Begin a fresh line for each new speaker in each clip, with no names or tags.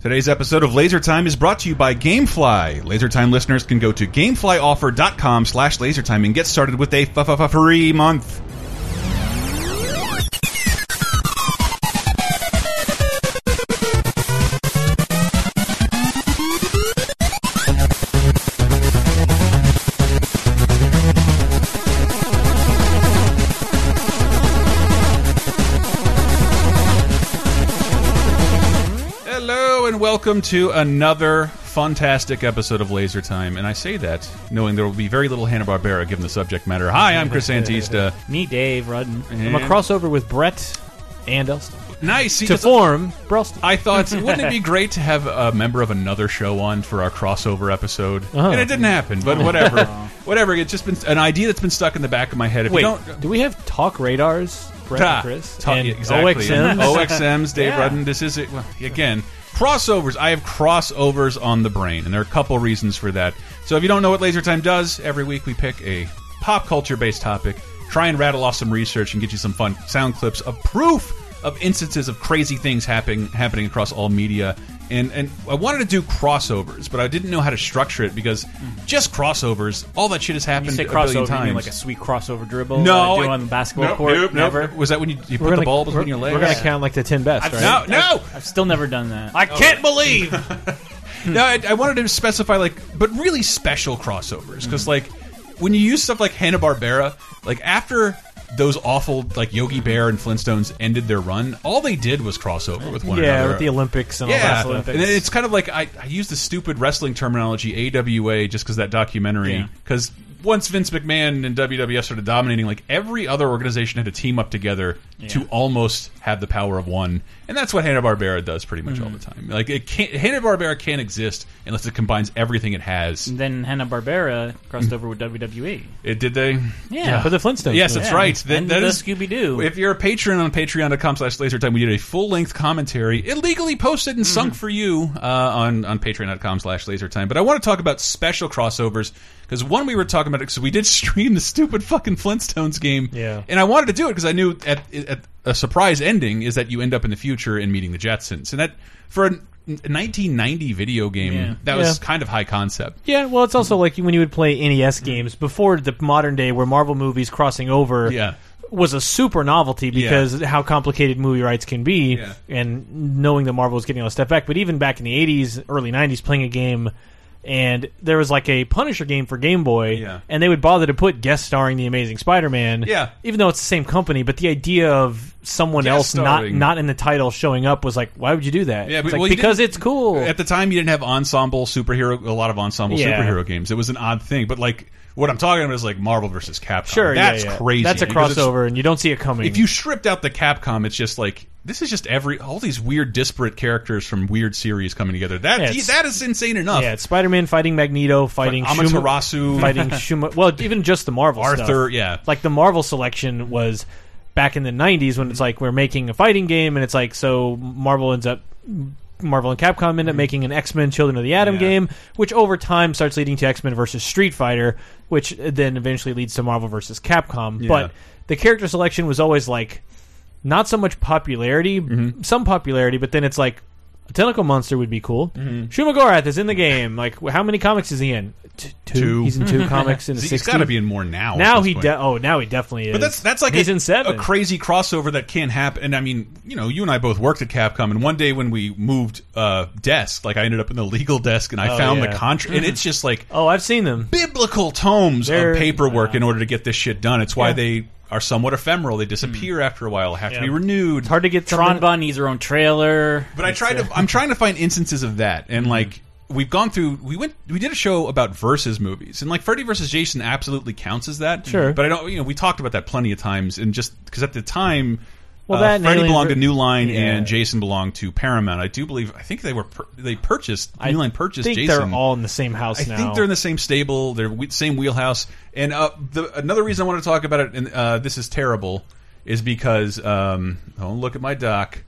Today's episode of Laser Time is brought to you by GameFly. LaserTime listeners can go to GameFlyOffer.com slash LaserTime and get started with a f -f -f free month. Welcome to another fantastic episode of Laser Time. And I say that knowing there will be very little Hanna-Barbera given the subject matter. Hi, I'm Chris Antista.
Me, Dave Rudden. I'm a crossover with Brett and Elston
Nice.
To form Brelston.
I thought, wouldn't it be great to have a member of another show on for our crossover episode?
Uh-huh.
And it didn't happen, but whatever. whatever. It's just been an idea that's been stuck in the back of my head. If
Wait,
don't.
do we have talk radars, Brett
Ta-
and Chris?
ta-
and
exactly.
OXMs?
OXMs, Dave
Yeah.
Rudden. This is it. Well, again, crossovers. I have crossovers on the brain, and there are a couple reasons for that. So if you don't know what Laser Time does, every week we pick a pop culture based topic, try and rattle off some research, and get you some fun sound clips of proof of instances of crazy things happening happening across all media. And and I wanted to do crossovers, but I didn't know how to structure it because just crossovers, all that shit has
You
happened
say
a billion
crossover, you mean
times.
like a sweet crossover dribble?
no,
uh,
I-
on the basketball
nope,
court.
nope.
Never.
Was that when you, you put
We're
the
gonna,
ball between your legs?
we're gonna count like the ten best,
I've
right?
No, no.
I've still never done that.
I can't believe. no, I, I wanted to specify like, but really special crossovers because like when you use stuff like Hanna Barbera, like after those awful like Yogi Bear and Flintstones ended their run, all they did was crossover with one
yeah,
another.
with the Olympics and all
yeah,
that stuff.
and it's kind of like I, I use the stupid wrestling terminology AWA just because that documentary.
Yeah.
Because once Vince McMahon and WWF started dominating, like every other organization had to team up together to almost have the power of one, and that's what Hanna Barbera does pretty much all mm-hmm. the time. Like it can't Hanna Barbera can't exist unless it combines everything it has.
And then Hanna Barbera crossed over with WWE.
It did they?
Yeah,
for the Flintstones.
Yes, that's
Yeah.
Right. That,
and
that
the
is
Scooby Doo.
if you're a patron on patreon.com slash lasertime, we did a full length commentary, illegally posted and sunk for you uh, on, on patreon.com slash lasertime. But I want to talk about special crossovers because one we were talking about, it because we did stream the stupid fucking Flintstones game.
Yeah.
And I wanted to do it because I knew at, at a surprise ending is that you end up in the future and meeting the Jetsons. And that, for a 1990 video game,
Yeah.
that was
Yeah.
kind of high concept.
Yeah, well, it's also like when you would play NES games before the modern day, where Marvel movies crossing over
Yeah.
was a super novelty because how complicated movie rights can be,
Yeah.
and knowing that Marvel was getting all the stuff back. But even back in the '80s, early '90s, playing a game. And there was like a Punisher game for Game Boy,
Yeah.
and they would bother to put guest starring the Amazing Spider-Man,
Yeah.
even though it's the same company. But the idea of someone
Guest
else not
starring.
not in the title showing up was like, why would you do that?
Yeah,
It's
but-
like,
well,
because it's cool.
At the time, you didn't have ensemble superhero, a lot of ensemble
Yeah.
superhero games. It was an odd thing, but like what I'm talking about is like Marvel versus Capcom.
Sure,
that's
yeah.
crazy.
That's a crossover, and you don't see it coming.
If you stripped out the Capcom, it's just like this is just every all these weird disparate characters from weird series coming together. That
Yeah,
that is insane enough.
yeah, it's Spider-Man fighting Magneto, fighting Shuma-
Amaterasu,
fighting Shuma. Well, even just the Marvel
Arthur.
stuff.
Yeah,
Like the Marvel selection was back in the '90s when it's like we're making a fighting game, and it's like so Marvel ends up. Marvel and Capcom end up making an X Men Children of the Atom
Mm-hmm. Yeah.
game, which over time starts leading to X Men versus Street Fighter, which then eventually leads to Marvel versus Capcom.
Yeah.
But the character selection was always like not so much popularity,
Mm-hmm.
some popularity, but then it's like a tentacle monster would be cool.
Mm-hmm.
Shuma Gorath is in the game. Like, how many comics is he in? T- two.
Two.
He's in two comics in the
he's
60s.
got to be in more now.
now he de- oh now he definitely is.
But that's that's like
he's
a,
in seven.
a crazy crossover that can't happen. And I mean, you know, you and I both worked at Capcom, and one day when we moved uh, desk, like I ended up in the legal desk, and I
Oh,
found
yeah.
the contract, and it's just like
oh, I've seen them.
biblical tomes
They're-
of paperwork in order to get this shit done. It's why
Yeah.
they are somewhat ephemeral. They disappear hmm. after a while, have to be renewed.
It's hard to get
Tron
something-
Bonne needs her own trailer.
But I tried to. Uh, I'm trying to find instances of that, and hmm. like we've gone through. We went. We did a show about versus movies, and like Freddy versus Jason absolutely counts as that.
Sure.
But I don't. You know, we talked about that plenty of times, and just because at the time.
Well,
uh,
that and
Freddy
Alien
belonged to New Line,
Yeah.
and Jason belonged to Paramount. I do believe. I think they were. they purchased. New Line purchased
I think
Jason.
they're all in the same house
I
now.
think they're in the same stable. They're we- same wheelhouse. And uh, the, another reason I want to talk about it, and uh, this is terrible, is because um, oh look at my doc.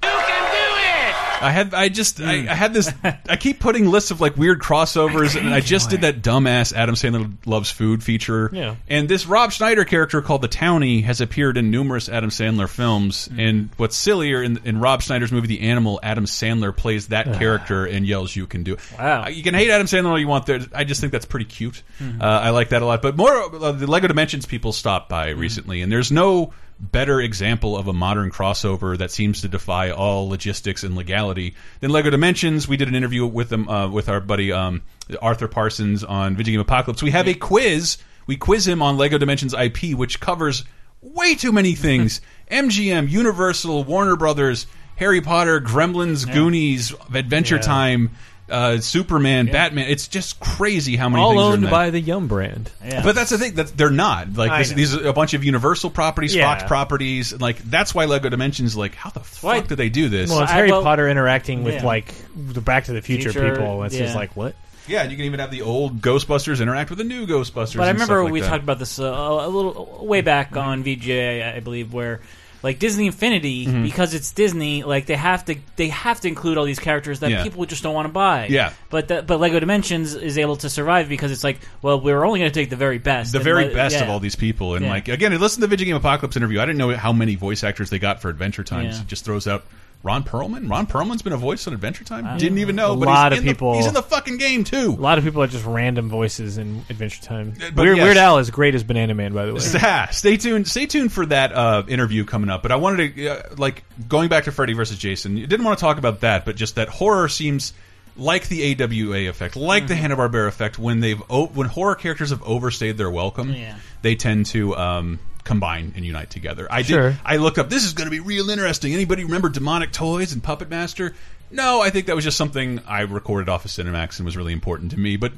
I had I just I, I had this I keep putting lists of like weird crossovers and I just did that dumbass Adam Sandler loves food feature.
Yeah.
And this Rob Schneider character called the Townie has appeared in numerous Adam Sandler films. And what's sillier in, in Rob Schneider's movie The Animal, Adam Sandler plays that character and yells, "You can do it."
Wow.
Uh, You can hate Adam Sandler all you want. There, I just think that's pretty cute. Uh, I like that a lot. But more uh, the Lego Dimensions people stopped by recently, and there's no better example of a modern crossover that seems to defy all logistics and legality than Lego Dimensions. We did an interview with them uh, with our buddy um, Arthur Parsons on Video Game Apocalypse. We have a quiz. We quiz him on Lego Dimensions IP, which covers way too many things: MGM, Universal, Warner Brothers, Harry Potter, Gremlins, Goonies, Adventure
Yeah.
Time. Uh, Superman, Batman. It's just crazy how many
All
things are in
owned
that.
by the Yum brand.
Yeah.
But that's the thing that they're not like this, these are a bunch of Universal properties,
Yeah.
Fox properties. Like that's why Lego Dimensions. Like how the fuck
Why-
did they do this?
Well, it's
I-
Harry
well-
Potter interacting with
Yeah.
like the Back to the Future,
Future,
people. It's just like what?
yeah, you can even have the old Ghostbusters interact with the new Ghostbusters.
But I
and stuff
remember
like
we
that.
talked about this uh, a little way back on VGA, I believe, where like Disney Infinity,
Mm-hmm.
because it's Disney, like they have to they have to include all these characters that
Yeah.
people just don't want to buy.
Yeah.
But the, but Lego Dimensions is able to survive because it's like, well, we're only going to take the very best,
the very
let-
best
yeah.
of all these people. And
Yeah.
like again, listen to the Video Game Apocalypse interview. I didn't know how many voice actors they got for Adventure Time.
Yeah.
He just throws out Ron Perlman. Ron Perlman's been a voice on Adventure Time. Didn't even know.
A
but
lot
he's
of
in the-
people-
he's in the fucking game too.
A lot of people are just random voices in Adventure Time.
but
Weird,
yes.
Weird Al is great as Banana Man, by the way.
Yeah, stay tuned. Stay tuned for that uh, interview coming up. But I wanted to, uh, like, going back to Freddy versus Jason. You didn't want to talk about that, but just that horror seems like the AWA effect, like the Hanna Barbera effect. When they've o when horror characters have overstayed their welcome,
Yeah.
they tend to um, combine and unite together. I
Sure.
did. I look up. This is going to be real interesting. Anybody remember Demonic Toys and Puppet Master? No, I think that was just something I recorded off of Cinemax and was really important to me. But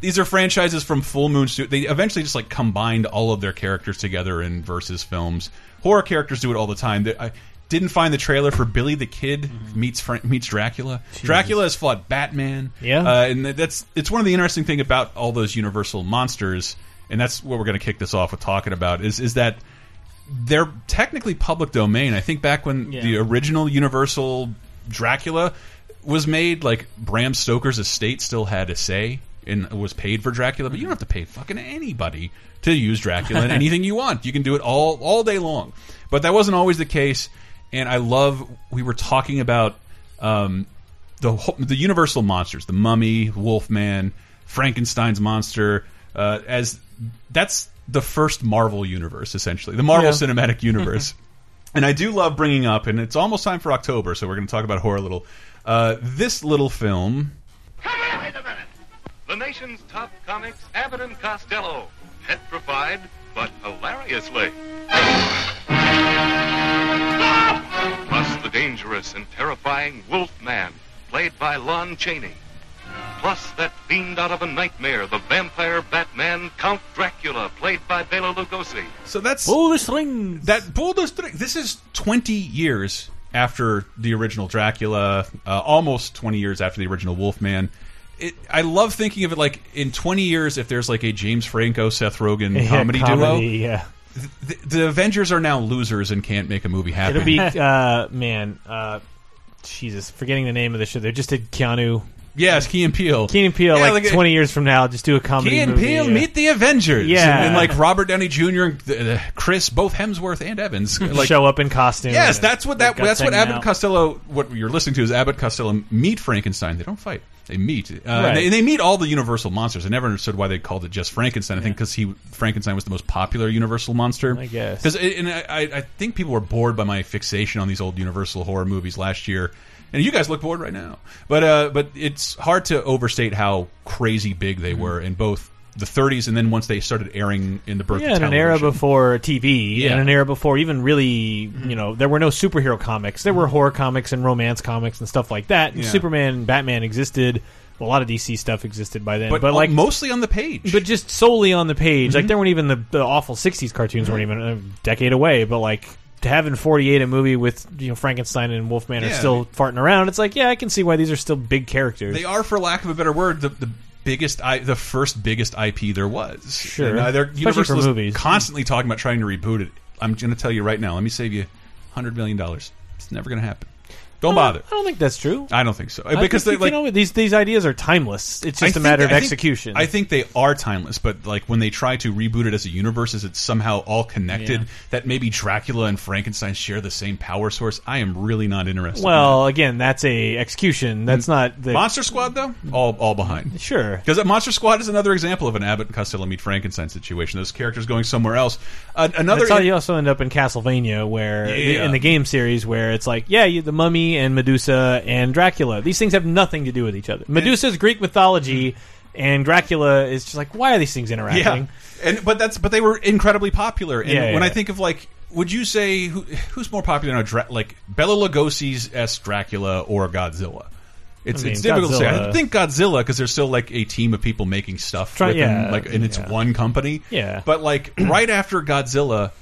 these are franchises from Full Moon Studio. They eventually just like combined all of their characters together in versus films. Horror characters do it all the time. I didn't find the trailer for Billy the Kid meets Fra meets Dracula. Dracula has fought Batman.
Yeah.
uh, and that's it's one of the interesting thing about all those Universal monsters, and that's what we're going to kick this off with talking about is is that they're technically public domain. I think back when
Yeah.
the original Universal Dracula was made, like Bram Stoker's estate still had a say and was paid for Dracula, but you don't have to pay fucking anybody to use Dracula in anything you want. You can do it all all day long. But that wasn't always the case, and I love we were talking about um, the the Universal monsters, the Mummy, Wolfman, Frankenstein's monster, uh, as that's the first Marvel universe essentially, the Marvel
Yeah.
Cinematic Universe. and I do love bringing up, and it's almost time for October, so we're going to talk about horror a little. Uh, this little film,
Wait a minute. The nation's top comics, Abbott and Costello. Petrified, but hilariously. Plus the dangerous and terrifying Wolfman, played by Lon Chaney. Plus that fiend out of a nightmare, the vampire Batman, Count Dracula, played by Bela Lugosi.
so that's
Pull the strings.
that pull those string- This is twenty years after the original Dracula, uh, almost twenty years after the original Wolfman. It, I love thinking of it like in 20 years, if there's like a James Franco, Seth Rogen
Yeah,
comedy, duo,
Yeah.
the, the Avengers are now losers and can't make a movie happen.
It'll be uh man, uh Jesus, forgetting the name of the show. They just did Keanu
yes, Key and Peele.
Key and Peele
Yeah,
like,
like,
twenty years from now, just do a comedy
Key and
movie.
Peele
yeah.
meet the Avengers.
Yeah.
and, and, like Robert Downey Jr. and uh, Chris, both Hemsworth and Evans, like
show up in costume.
Yes,
and-
that's what that that's what
hanging
Abbott
out.
Costello. What you're listening to is Abbott Costello meet Frankenstein. They don't fight. They meet. Uh, and they, and they meet all the Universal monsters. I never understood why they called it just Frankenstein. I think because he Frankenstein was the most popular Universal monster.
I guess.
because and I, I I think people were bored by my fixation on these old Universal horror movies last year. And you guys look bored right now, but uh, but it's hard to overstate how crazy big they were in both the 30s and then once they started airing in the birth
yeah,
of
in an era before TV,
Yeah.
and an era before even really, you know, there were no superhero comics. There were horror comics and romance comics and stuff like that. And
Yeah.
Superman, and Batman existed. A lot of DC stuff existed by then,
but,
but, like
mostly on the page.
but just solely on the page.
Mm-hmm.
Like there weren't even the, the awful '60s cartoons weren't even a decade away. But like to have in '48 a movie with you know Frankenstein and Wolfman are
Yeah.
still farting around, it's like yeah, I can see why these are still big characters.
They are, for lack of a better word, the, the biggest, I, the first biggest IP there was.
Sure.
And, uh, they're,
Especially
Universal
for
is
movies.
constantly talking about trying to reboot it. I'm going to tell you right now. Let me save you hundred million dollars. It's never going to happen. Don't bother.
I don't think that's true.
I don't think so
I
because
think
they
you
like
know, these these ideas are timeless. It's
I
just a
think-
matter of
I think-
execution.
I think they are timeless, but like when they try to reboot it as a universe, as it's somehow all connected,
Yeah.
that maybe Dracula and Frankenstein share the same power source. I am really not interested. in
well, again, that's a execution. That's not the.
Monster Squad though, all all behind.
sure.
Because Monster Squad is another example of an Abbott and Costello meet Frankenstein situation. Those characters going somewhere else. Uh, another
That's how you also end up in Castlevania, where
Yeah.
in the game series, where it's like, yeah, you, the Mummy and Medusa and Dracula. These things have nothing to do with each other. Medusa's Greek mythology, and Dracula is just like, why are these things interacting?
Yeah, and but that's but they were incredibly popular. And
Yeah,
when
yeah.
I think of like, would you say who, who's more popular now, Dra like Bela Lugosi's S Dracula or Godzilla? It's
I mean,
it's difficult to say. I think Godzilla because there's still like a team of people making stuff
Try-
with him,
yeah,
like and it's
yeah.
one company.
Yeah.
but like right after Godzilla,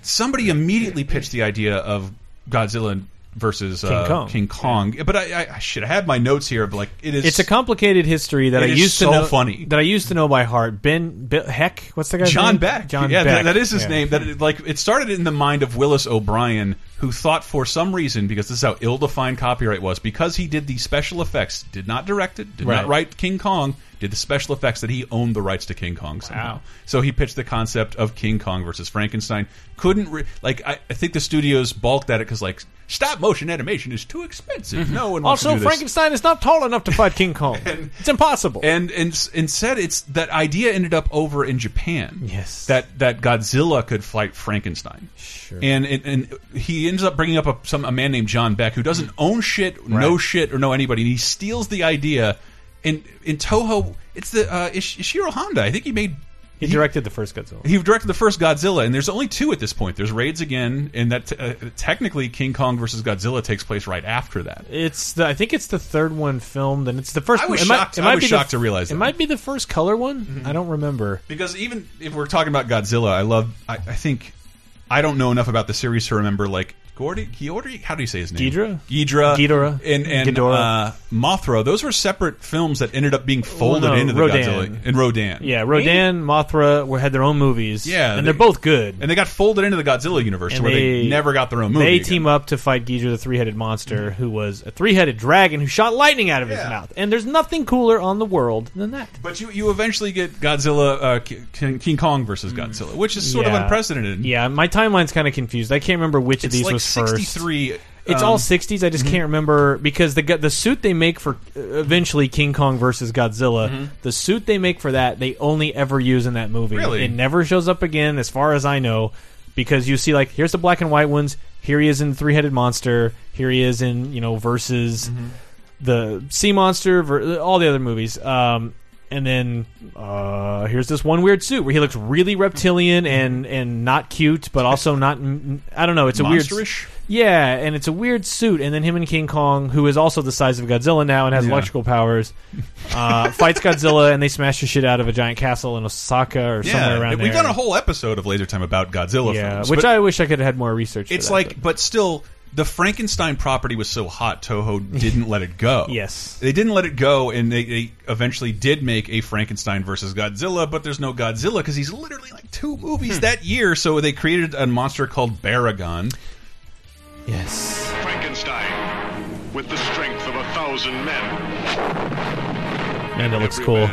somebody immediately pitched the idea of Godzilla versus
King
uh,
Kong.
King Kong. But I, I, I should have had my notes here. But like it is,
It's a complicated history that I
is
used
so
to know.
funny.
That I used to know by heart. Ben, Bill, Heck, what's the guy's
John
name?
Beck.
John
yeah,
Beck.
that- that is his
Yeah.
name. That it, like it started in the mind of Willis O'Brien, who thought for some reason, because this is how ill-defined copyright was, because he did the special effects, did not direct it, did
Right.
not write King Kong, did the special effects that he owned the rights to King Kong somehow.
Wow.
So he pitched the concept of King Kong versus Frankenstein. Couldn't re like I, I think the studios balked at it because like stop motion animation is too expensive. Mm-hmm. No one
Also. Frankenstein is not tall enough to fight King Kong. it's impossible.
And, and instead, it's that idea ended up over in Japan.
Yes.
that that Godzilla could fight Frankenstein. Sure. And and, and he ends up bringing up a, some a man named John Beck who doesn't own shit, know
Right.
shit, or know anybody. And he steals the idea. And in Toho, it's the uh, Ish- Ishiro Honda. I think he made.
he directed the first Godzilla.
He directed the first Godzilla, and there's only two at this point. There's Raids again, and that uh, technically King Kong versus Godzilla takes place right after that.
It's the, I think it's the third one filmed, and it's the first.
I was
it might-
shocked-
it
I was
be the-
shocked to realize
it
that.
might be the first color one. I don't remember.
Because even if we're talking about Godzilla, I love. I, I think I don't know enough about the series to remember like Gordy, Giordi. How do you say his name?
Ghidorah?
Ghidorah.
Ghidorah.
And and
Ghidorah.
uh, Mothra. Those were separate films that ended up being folded
no,
into the
Rodan.
Godzilla and Rodan.
Yeah, Rodan, Mothra were, had their own movies.
Yeah,
and
they-
they, are both good.
And they got folded into the Godzilla universe,
And
where they, never got their own movie.
They
again.
team up to fight Ghidorah, the three-headed monster, who was a three-headed dragon who shot lightning out of his mouth. And there's nothing cooler on the world than that.
But you, you eventually get Godzilla, uh, King, King Kong versus Godzilla, which is sort of
Mm.
Unprecedented.
Yeah, my timeline's kind of confused. I can't remember which
it's
of these
like
was first.
63.
It's
um,
all 60s. I just can't remember because the the suit they make for uh, eventually King Kong versus Godzilla, the suit they make for that they only ever use in that movie.
Really?
It never shows up again, as far as I know, because you see like here's the black and white ones. Here he is in Three Headed Monster. Here he is in you know versus the Sea Monster, all the other movies. Um, and then uh, here's this one weird suit where he looks really reptilian and and not cute, but also not. I don't know. It's a weird. Yeah, and it's a weird suit. And then him and King Kong, who is also the size of Godzilla now and has
Yeah.
electrical powers, uh, fights Godzilla, and they smash the shit out of a giant castle in Osaka or somewhere around
we've
there.
done a whole episode of Laser Time about Godzilla
yeah,
films,
which I wish I could have had more research.
it's
that,
like,
but-
but still, the Frankenstein property was so hot, Toho didn't let it go.
Yes.
they didn't let it go, and they, they eventually did make a Frankenstein versus Godzilla, but there's no Godzilla because he's literally like two movies hmm. that year. So they created a monster called Baragon.
yes,
Frankenstein, with the strength of a thousand men.
and it looks
Every
cool.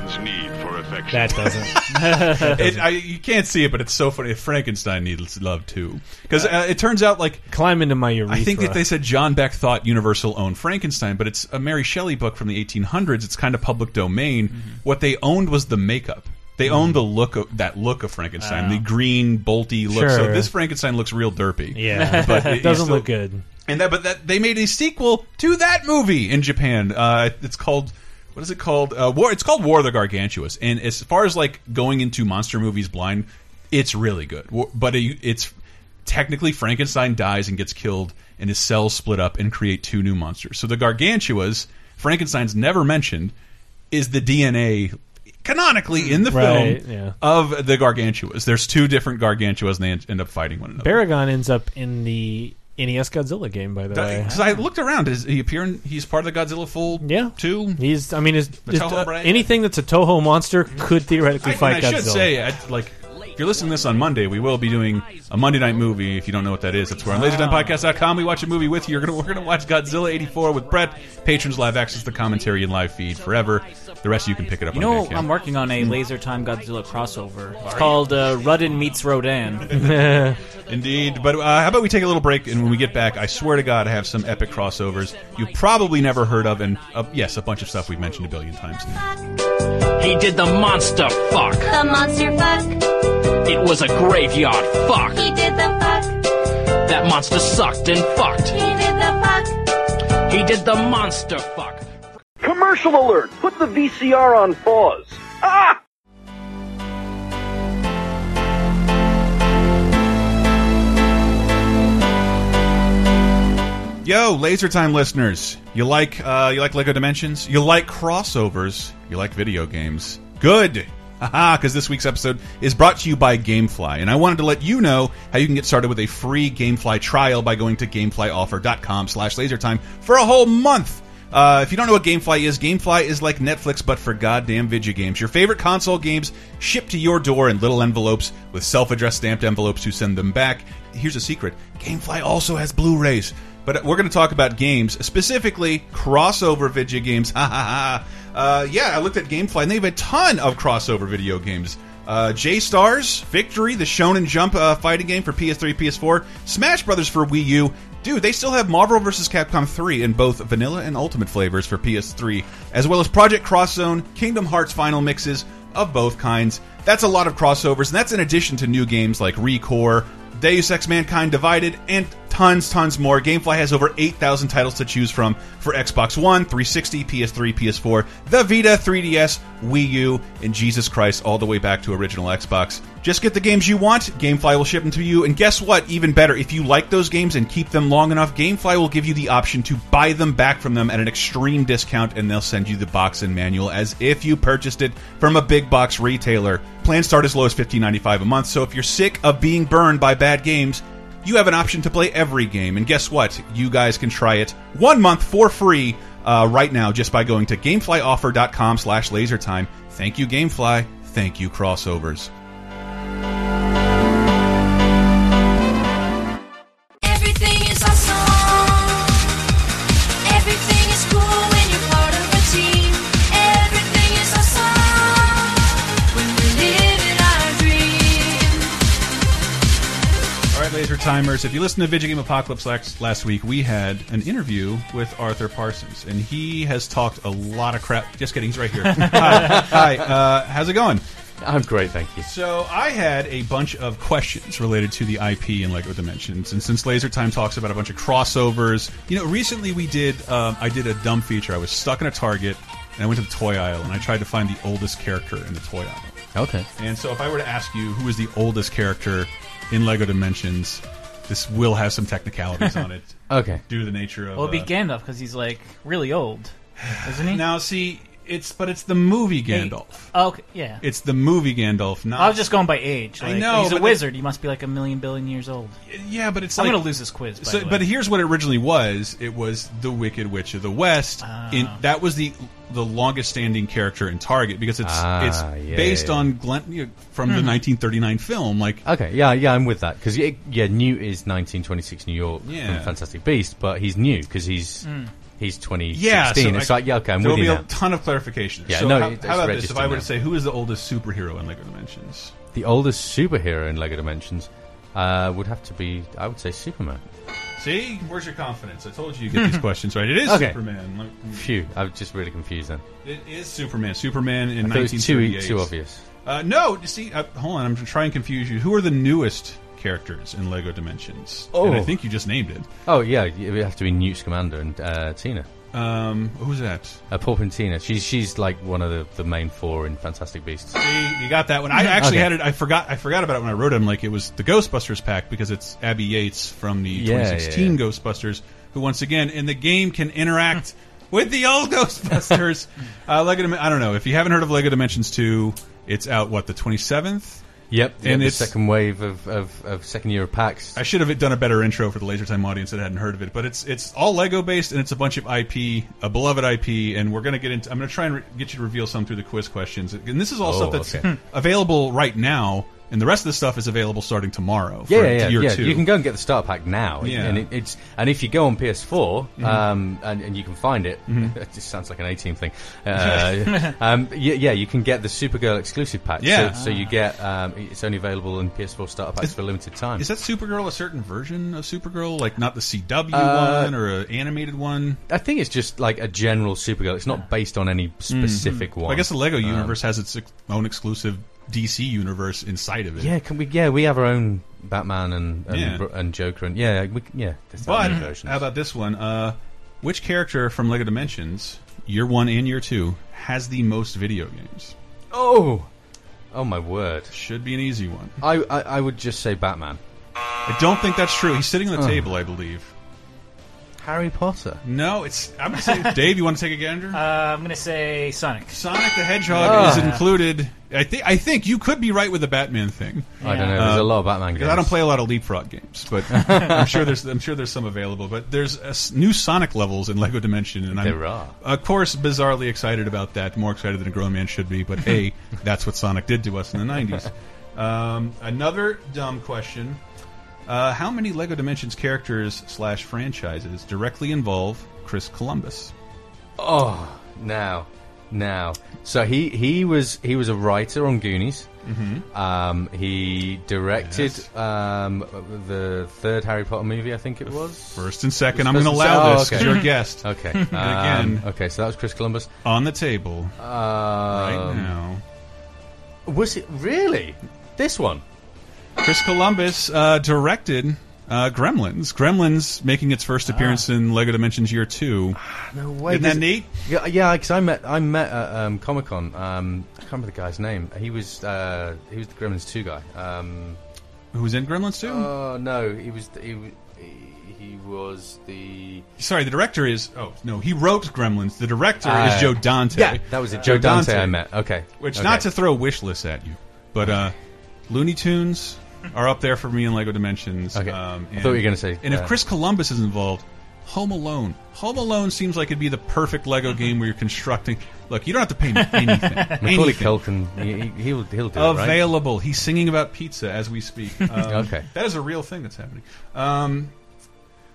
Man's need for affection.
That doesn't.
It, I, you can't see it, but it's so funny. Frankenstein needs love too, because uh, it turns out like
Climb into my urethra.
I think that they said John Beck thought Universal owned Frankenstein, but it's a Mary Shelley book from the 1800s. It's kind of public domain.
Mm-hmm.
What they owned was the makeup. They owned the look of that look of Frankenstein, the green, bolty look. So this Frankenstein looks real derpy.
Yeah,
But
it doesn't
still-
look good.
And that, but that they made a sequel to that movie in Japan. Uh, it's called what is it called? Uh, War. It's called War of the Gargantuas. And as far as like going into monster movies blind, it's really good. But it's technically Frankenstein dies and gets killed, and his cells split up and create two new monsters. So the Gargantuas, Frankenstein's never mentioned, is the DNA canonically in the
Right,
film
yeah.
of the Gargantuas. There's two different Gargantuas, and they end up fighting one another.
Baragon ends up in the NES Godzilla game, by the way.
Because I looked around, is he appearing? He's part of the Godzilla fold,
Yeah.
too.
He's, I mean, is
Toho brand?
anything that's a Toho monster could theoretically
I,
fight
and I
Godzilla.
should say, I, like you're listening to this on Monday, we will be doing a Monday night movie. If you don't know what that is, that's where on LaserTimePodcast.com we watch a movie with you. You're gonna, we're going to watch Godzilla 84 with Brett. Patrons live access the commentary and live feed forever. The rest of you can pick it up
You
on
know,
Bandcamp.
I'm working on a Laser Time Godzilla crossover. It's called uh, Rudden meets Rodan.
Indeed. But uh, how about we take a little break, and when we get back, I swear to God, I have some epic crossovers you've probably never heard of, and uh, yes, a bunch of stuff we've mentioned a billion times.
He did the monster fuck.
The monster fuck.
It was a graveyard fuck.
He did the fuck.
That monster sucked and fucked.
He did the fuck.
He did the monster fuck.
Commercial alert! Put the VCR on pause. Ah!
Yo, Laser Time listeners, you like uh, you like Lego Dimensions? You like crossovers? You like video games? Good. Haha, because this week's episode is brought to you by Gamefly, and I wanted to let you know how you can get started with a free Gamefly trial by going to GameflyOffer.com slash LaserTime for a whole month. Uh, if you don't know what GameFly is, GameFly is like Netflix but for goddamn video games. Your favorite console games shipped to your door in little envelopes with self-addressed stamped envelopes to send them back. Here's a secret: GameFly also has Blu-rays. But we're going to talk about games, specifically crossover video games. Ha ha ha. Uh, yeah, I looked at GameFly and they have a ton of crossover video games. Uh, J Stars, Victory, the Shonen Jump uh, fighting game for PS3, PS4, Smash Brothers for Wii U. Dude, they still have Marvel vs. Capcom 3 in both vanilla and ultimate flavors for PS3, as well as Project Cross Zone, Kingdom Hearts final mixes of both kinds. That's a lot of crossovers, and that's in addition to new games like Recore, Deus Ex Mankind Divided, and tons, tons more. Gamefly has over 8,000 titles to choose from for Xbox One, 360, PS3, PS4, the Vita, 3DS, Wii U, and Jesus Christ, all the way back to original Xbox. Just get the games you want, Gamefly will ship them to you, and guess what? Even better, if you like those games and keep them long enough, Gamefly will give you the option to buy them back from them at an extreme discount, and they'll send you the box and manual as if you purchased it from a big box retailer. Plans start as low as $15.95 a month, so if you're sick of being burned by bad games, you have an option to play every game. And guess what? You guys can try it one month for free uh, right now just by going to gameflyoffer.com slash lasertime. Thank you, Gamefly. Thank you, crossovers. Timers. If you listen to Video Game Apocalypse last, last week, we had an interview with Arthur Parsons, and he has talked a lot of crap. Just kidding, he's right here. Hi, Hi uh, how's it going?
I'm great, thank you.
So I had a bunch of questions related to the IP and Lego Dimensions, and since Laser Time talks about a bunch of crossovers, you know, recently we did, um, I did a dumb feature. I was stuck in a Target, and I went to the toy aisle, and I tried to find the oldest character in the toy aisle.
Okay.
And so if I were to ask you who is the oldest character in Lego Dimensions, this will have some technicalities on it
Okay.
due to the nature of.
Well, it'd be
uh,
Gandalf because he's like really old, isn't he?
now, see, it's but it's the movie Gandalf.
Oh, okay, yeah.
It's the movie Gandalf, not.
I was just going by age.
I
Like,
know,
he's a
but
wizard. He must be like a million billion years old.
yeah, but it's
I'm
like
gonna lose this quiz. By
So,
the way.
but here's what it originally was. It was the Wicked Witch of the West. In that was the the longest standing character in Target because it's
Ah,
it's
yeah,
based
yeah.
on Glenn you know, from
Hmm.
the 1939 film. Like
Okay. Yeah. Yeah. I'm with that because yeah, yeah, Newt is 1926 New York
Yeah.
from Fantastic Beast, but he's new because he's
Hmm.
He's 2016.
yeah, so
it's
I-
like yeah, okay, I'm
There will be
now.
a ton of clarifications.
Yeah,
so
no,
how, how about this? If I were
now.
to say who is the oldest superhero in Lego Dimensions?
The oldest superhero in Lego Dimensions uh, would have to be, I would say, Superman.
See, where's your confidence? I told you you get these questions right. It is
Okay.
Superman. Like,
Phew, I was just really confused then.
It is Superman. Superman in
I thought it was too too obvious.
Uh, no, you see, uh, hold on. I'm trying to confuse you. Who are the newest characters in Lego Dimensions? And I
Oh.
think you just named it.
Oh yeah, it would have to be Newt Scamander and uh, Tina.
Um, who's that?
Uh, Tina. She's she's like one of the, the main four in Fantastic Beasts.
See, you got that one. I actually
Okay.
had it. I forgot. I forgot about it when I wrote it. I'm like, it was the Ghostbusters pack because it's Abby Yates from the
Yeah,
2016
yeah,
Ghostbusters, who once again in the game can interact with the old Ghostbusters. uh, Lego. I don't know if you haven't heard of Lego Dimensions 2. It's out what the 27th.
Yep,
And
and the
it's-
second wave of, of, of second year of packs.
I should have done a better intro for the Laser Time audience that hadn't heard of it, but it's it's all Lego based and it's a bunch of IP, a beloved IP, and we're gonna get into. I'm gonna try and get you to reveal some through the quiz questions, and this is all
Oh,
stuff that's
okay.
available right now and the rest of the stuff is available starting tomorrow. For
Yeah, yeah, yeah.
two.
You can go and get the starter pack now,
Yeah.
and it, it's and if you go on PS4
Mhm.
um, and, and you can find it,
Mhm.
it just sounds like an 18 thing. Uh, um, yeah, yeah, you can get the Supergirl exclusive pack.
Yeah.
so, so you get um, it's only available in PS4 starter packs for a limited time.
Is that Supergirl a certain version of Supergirl, like not the CW
Uh,
one or an animated one?
I think it's just like a general Supergirl. It's not based on any specific
Well,
one.
I guess the Lego
Um,
universe has its ex- own exclusive DC universe inside of it.
Yeah, can we? Yeah, we have our own Batman and and,
Yeah.
and Joker, and yeah, we, yeah.
But how about this one? Uh, which character from Lego Dimensions, year one and year two, has the most video games?
Oh, oh my word!
Should be an easy one.
I I, I would just say Batman.
I don't think that's true. He's sitting on the
Oh.
table, I believe.
Harry Potter.
No, it's. I'm gonna say Dave. You want to take a gander?
Uh, I'm gonna say Sonic.
Sonic the Hedgehog
Ah.
is included. I think. I think you could be right with the Batman thing.
I don't know. There's a lot of Batman
because
games.
I don't play a lot of Leapfrog games, but I'm sure there's. I'm sure there's some available. But there's a s- new Sonic levels in Lego Dimension, and I'm
There are.
of course bizarrely excited about that. More excited than a grown man should be. But hey, that's what Sonic did to us in the '90s. Um, another dumb question. Uh, how many Lego Dimensions characters slash franchises directly involve Chris Columbus?
Oh, now, now. So he he was he was a writer on Goonies.
Mhm.
Um, he directed
Yes.
um, the third Harry Potter movie, I think it was.
First and second, I'm going to allow
oh,
this because
okay.
you're a guest.
Okay.
And again,
Um, okay, so that was Chris Columbus.
on the table
Um,
right now.
Was it really this one?
Chris Columbus uh, directed uh, Gremlins. Gremlins making its first appearance in Lego Dimensions Year Two.
No way.
Isn't that neat?
Yeah, yeah. Because I met I met at um, Comic Con. Um, I can't remember the guy's name. He was uh, he was the Gremlins two guy. Um,
Who was in Gremlins Two?
Oh no, he was he, he, was the
Sorry, the director is. Oh no, he wrote Gremlins. The director
Uh,
is Joe Dante.
yeah, that was it, Joe Dante I met. Okay.
Which
Okay.
not to throw wish list at you, but uh, Looney Tunes are up there for me in Lego Dimensions.
Okay.
Um,
I thought you were gonna say,
And if
uh,
Chris Columbus is involved, Home Alone. Home Alone seems like it'd be the perfect Lego game where you're constructing. Look, you don't have to pay me anything.
Macaulay. Culkin. He, he- he'll he'll do it, right?
Available. He's singing about pizza as we speak. Um,
Okay.
that is a real thing that's happening. Um,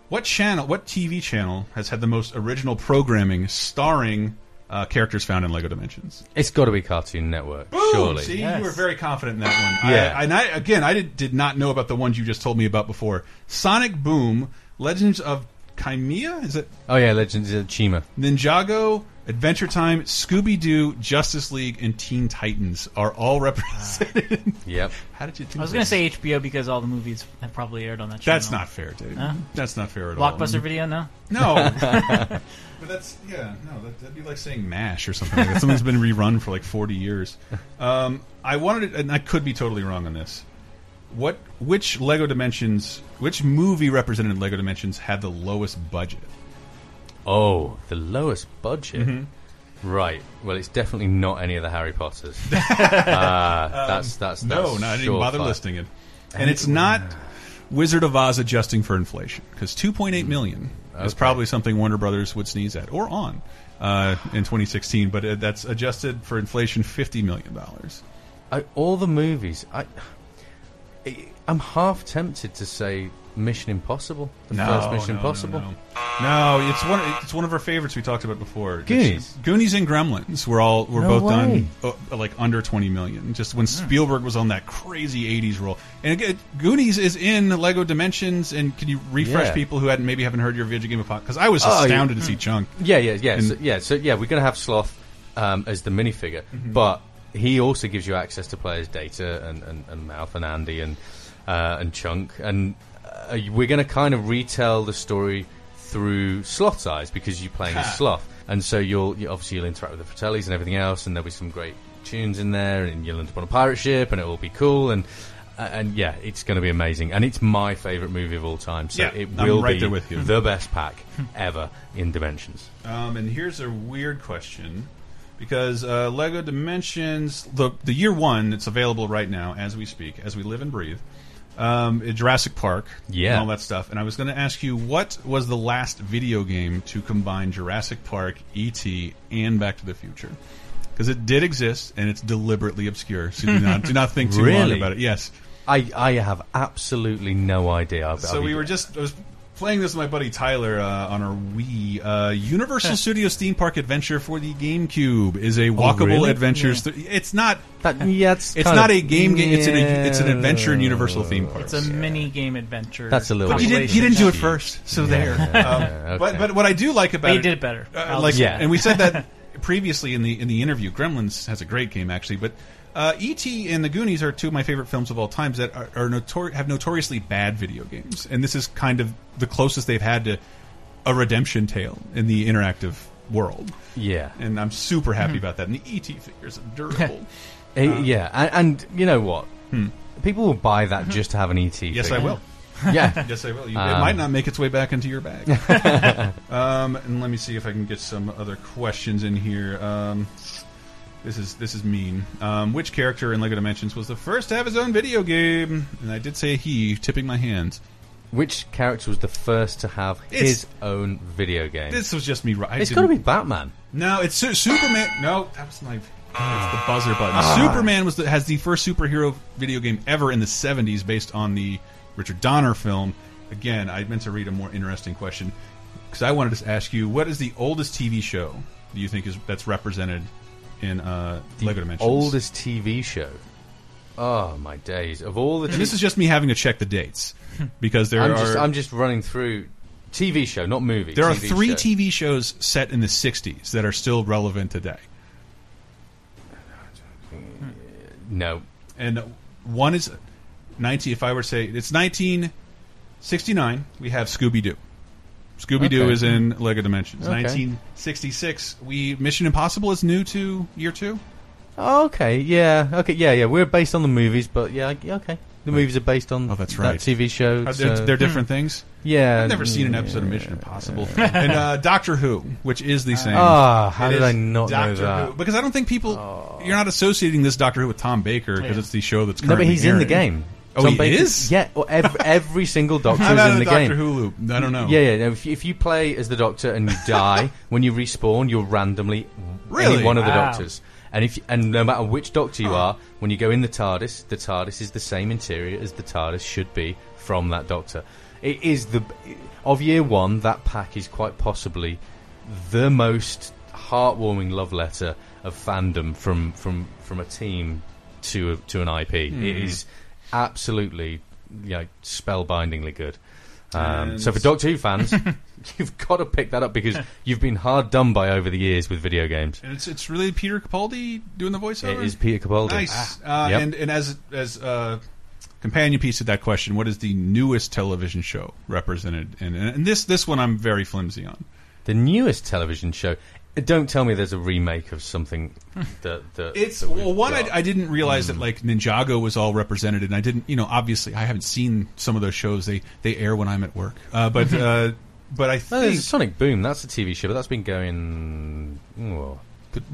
what channel? What TV channel has had the most original programming starring uh, characters found in Lego Dimensions?
It's got to be Cartoon Network,
Boom!
surely.
See, you were very confident in that one.
Yeah.
I, and I again, I did, did not know about the ones you just told me about before. Sonic Boom, Legends of Chima. Is it
Oh yeah, Legends of Chima.
Ninjago? Adventure Time, Scooby Doo, Justice League, and Teen Titans are all represented.
Yep.
How did you? Do
I was gonna say HBO because all the movies have probably aired on that channel.
That's not fair, Dave.
Huh?
That's not fair at all.
Blockbuster Video, no.
No. but that's yeah. No, that, that'd be like saying Mash or something. like that. Something's been rerun for like forty years. Um, I wanted, it, and I could be totally wrong on this. What? Which Lego Dimensions? Which movie represented Lego Dimensions had the lowest budget?
Oh, the lowest budget.
Mhm.
Right. Well, it's definitely not any of the Harry Potters. uh, that's that's
no,
that's
no, didn't even bother listing it. And it's not Wizard of Oz adjusting for inflation because 2.8 million is probably something Warner Brothers would sneeze at or on uh, in 2016, but uh, that's adjusted for inflation 50 million dollars.
All the movies. I I'm half tempted to say Mission Impossible. The first Mission
no,
Impossible.
No, no. No, it's one. It's one of our favorites. We talked about before. It's-
Goonies?
Goonies and Gremlins were all were
No
both
way.
done uh, like under twenty million. Just when Spielberg was on that crazy '80s roll. And again, Goonies is in Lego Dimensions. And can you refresh
Yeah.
people who hadn't maybe haven't heard your video game podcast? Because I was
Oh,
astounded
yeah.
to see Chunk.
Yeah, yeah, yeah.
And-
so, yeah, so yeah, we're going to have Sloth um, as the minifigure,
Mhm.
but he also gives you access to players' data and, and, and Mouth and Andy and uh, and Chunk, and uh, we're going to kind of retell the story through Sloth's eyes because you're playing as Sloth, and so you'll you, obviously you'll interact with the Fratellis and everything else, and there'll be some great tunes in there, and you'll end up on a pirate ship, and it will be cool, and uh, and yeah, it's going to be amazing, and it's my favorite movie of all time, so
Yeah,
it
I'm
will
right
be
there with you.
the best pack ever in Dimensions.
Um, and here's a weird question. Because uh, Lego Dimensions, the the year one, it's available right now as we speak, as we live and breathe. Um, Jurassic Park,
Yeah.
and all that stuff. And I was going to ask you, what was the last video game to combine Jurassic Park, ET, and Back to the Future? because it did exist and it's deliberately obscure. So do not do not think too long about it. Yes.
I I have absolutely no idea. I'll-
So
I'll
we were just I was playing this with my buddy Tyler uh, on our Wii. Uh, Universal Studios Theme Park Adventure for the GameCube is a walkable
Oh, really?
adventures. th- it's not.
That, yeah, it's,
It's not
of-
a game. game. It's an it's an adventure in Universal theme park.
It's a mini game adventure.
That's a little
But he,
bit
did, he didn't do it first, so there. Um,
okay.
But but what I do like about
But he
it,
did it better.
uh, like
Yeah.
and we said that previously in the in the interview. Gremlins has a great game actually, but uh, E.T. and The Goonies are two of my favorite films of all times that are, are notor have notoriously bad video games, and this is kind of the closest they've had to a redemption tale in the interactive world.
Yeah,
And I'm super
Hmm.
happy about that. And the E.T. figures are durable.
Eh, yeah, and, and you know what? People will buy that just to have an ET.
Hmm. yes,
figure.
I will.
Yeah,
Yes, I will. You, it
Um,
might not make its way back into your bag. um, and let me see if I can get some other questions in here. Um, this is this is mean. Um, which character in Lego Dimensions was the first to have his own video game? And I did say he, tipping my hands.
which character was the first to have
It's-
his own video game?
This was just me. ri- I
it's got to be Batman.
No, it's Su- Superman. No, that was my. That's the buzzer button.
Ah.
Superman was the, has the first superhero video game ever in the '70s, based on the Richard Donner film. Again, I meant to read a more interesting question because I wanted to ask you, what is the oldest TV show do you think is that's represented in uh, Lego Dimensions?
Oldest TV show. Oh my days! Of all the,
And this is just me having to check the dates because there
I'm
are
just I'm just running through TV show, not movie.
there are
TV
three
show.
TV shows set in the '60s that are still relevant today.
No,
and one is 19 if i were to say it's 1969 we have scooby-doo scooby-doo
Okay.
is in lego dimensions
Okay.
1966 we mission impossible is new to year two
Oh, okay, yeah, okay, yeah, yeah. We're based on the movies, but yeah, yeah, okay. The movies are based on
Oh, that's right. that.
TV show. So-
they're, they're different things
yeah,
i've never seen an episode of mission impossible and uh, doctor who which is the same
Ah, how
It
did
is
I not know that? Oh.
Who, because i don't think people you're not associating this doctor who with tom baker because it's the show that's
No, but he's in the
airing.
game.
Oh,
Tom
he
Baker-
is?
Yeah, well, every, every single Doctor
i'm
is
out
in
of
the
the doctor
game.
who loop i don't know
Yeah, yeah. no, If you, if you play as the Doctor and you die, when you respawn, you're randomly
Really?
any one of the
Wow.
Doctors. And if and no matter which Doctor you are, when you go in the TARDIS, the TARDIS is the same interior as the TARDIS should be from that Doctor. It is the of year one. That pack is quite possibly the most heartwarming love letter of fandom from from from a team to a, to an IP. It hmm. is absolutely you know, spellbindingly good. Um, so for Doctor Who fans, you've got to pick that up because you've been hard done by over the years with video games.
and it's it's really peter capaldi doing the voiceover
It is Peter Capaldi.
Nice. Uh,
Yep.
And and as as uh, companion piece to that question, what is the newest television show represented? And and this this one I'm very flimsy on.
The newest television show. Don't tell me there's a remake of something that, that
It's
that
well, one I. I didn't realize that like Ninjago was all represented, and I didn't you know obviously I haven't seen some of those shows. They they air when I'm at work, uh, but uh, but I think.
there's Sonic Boom. That's a TV show, but that's been going. oh,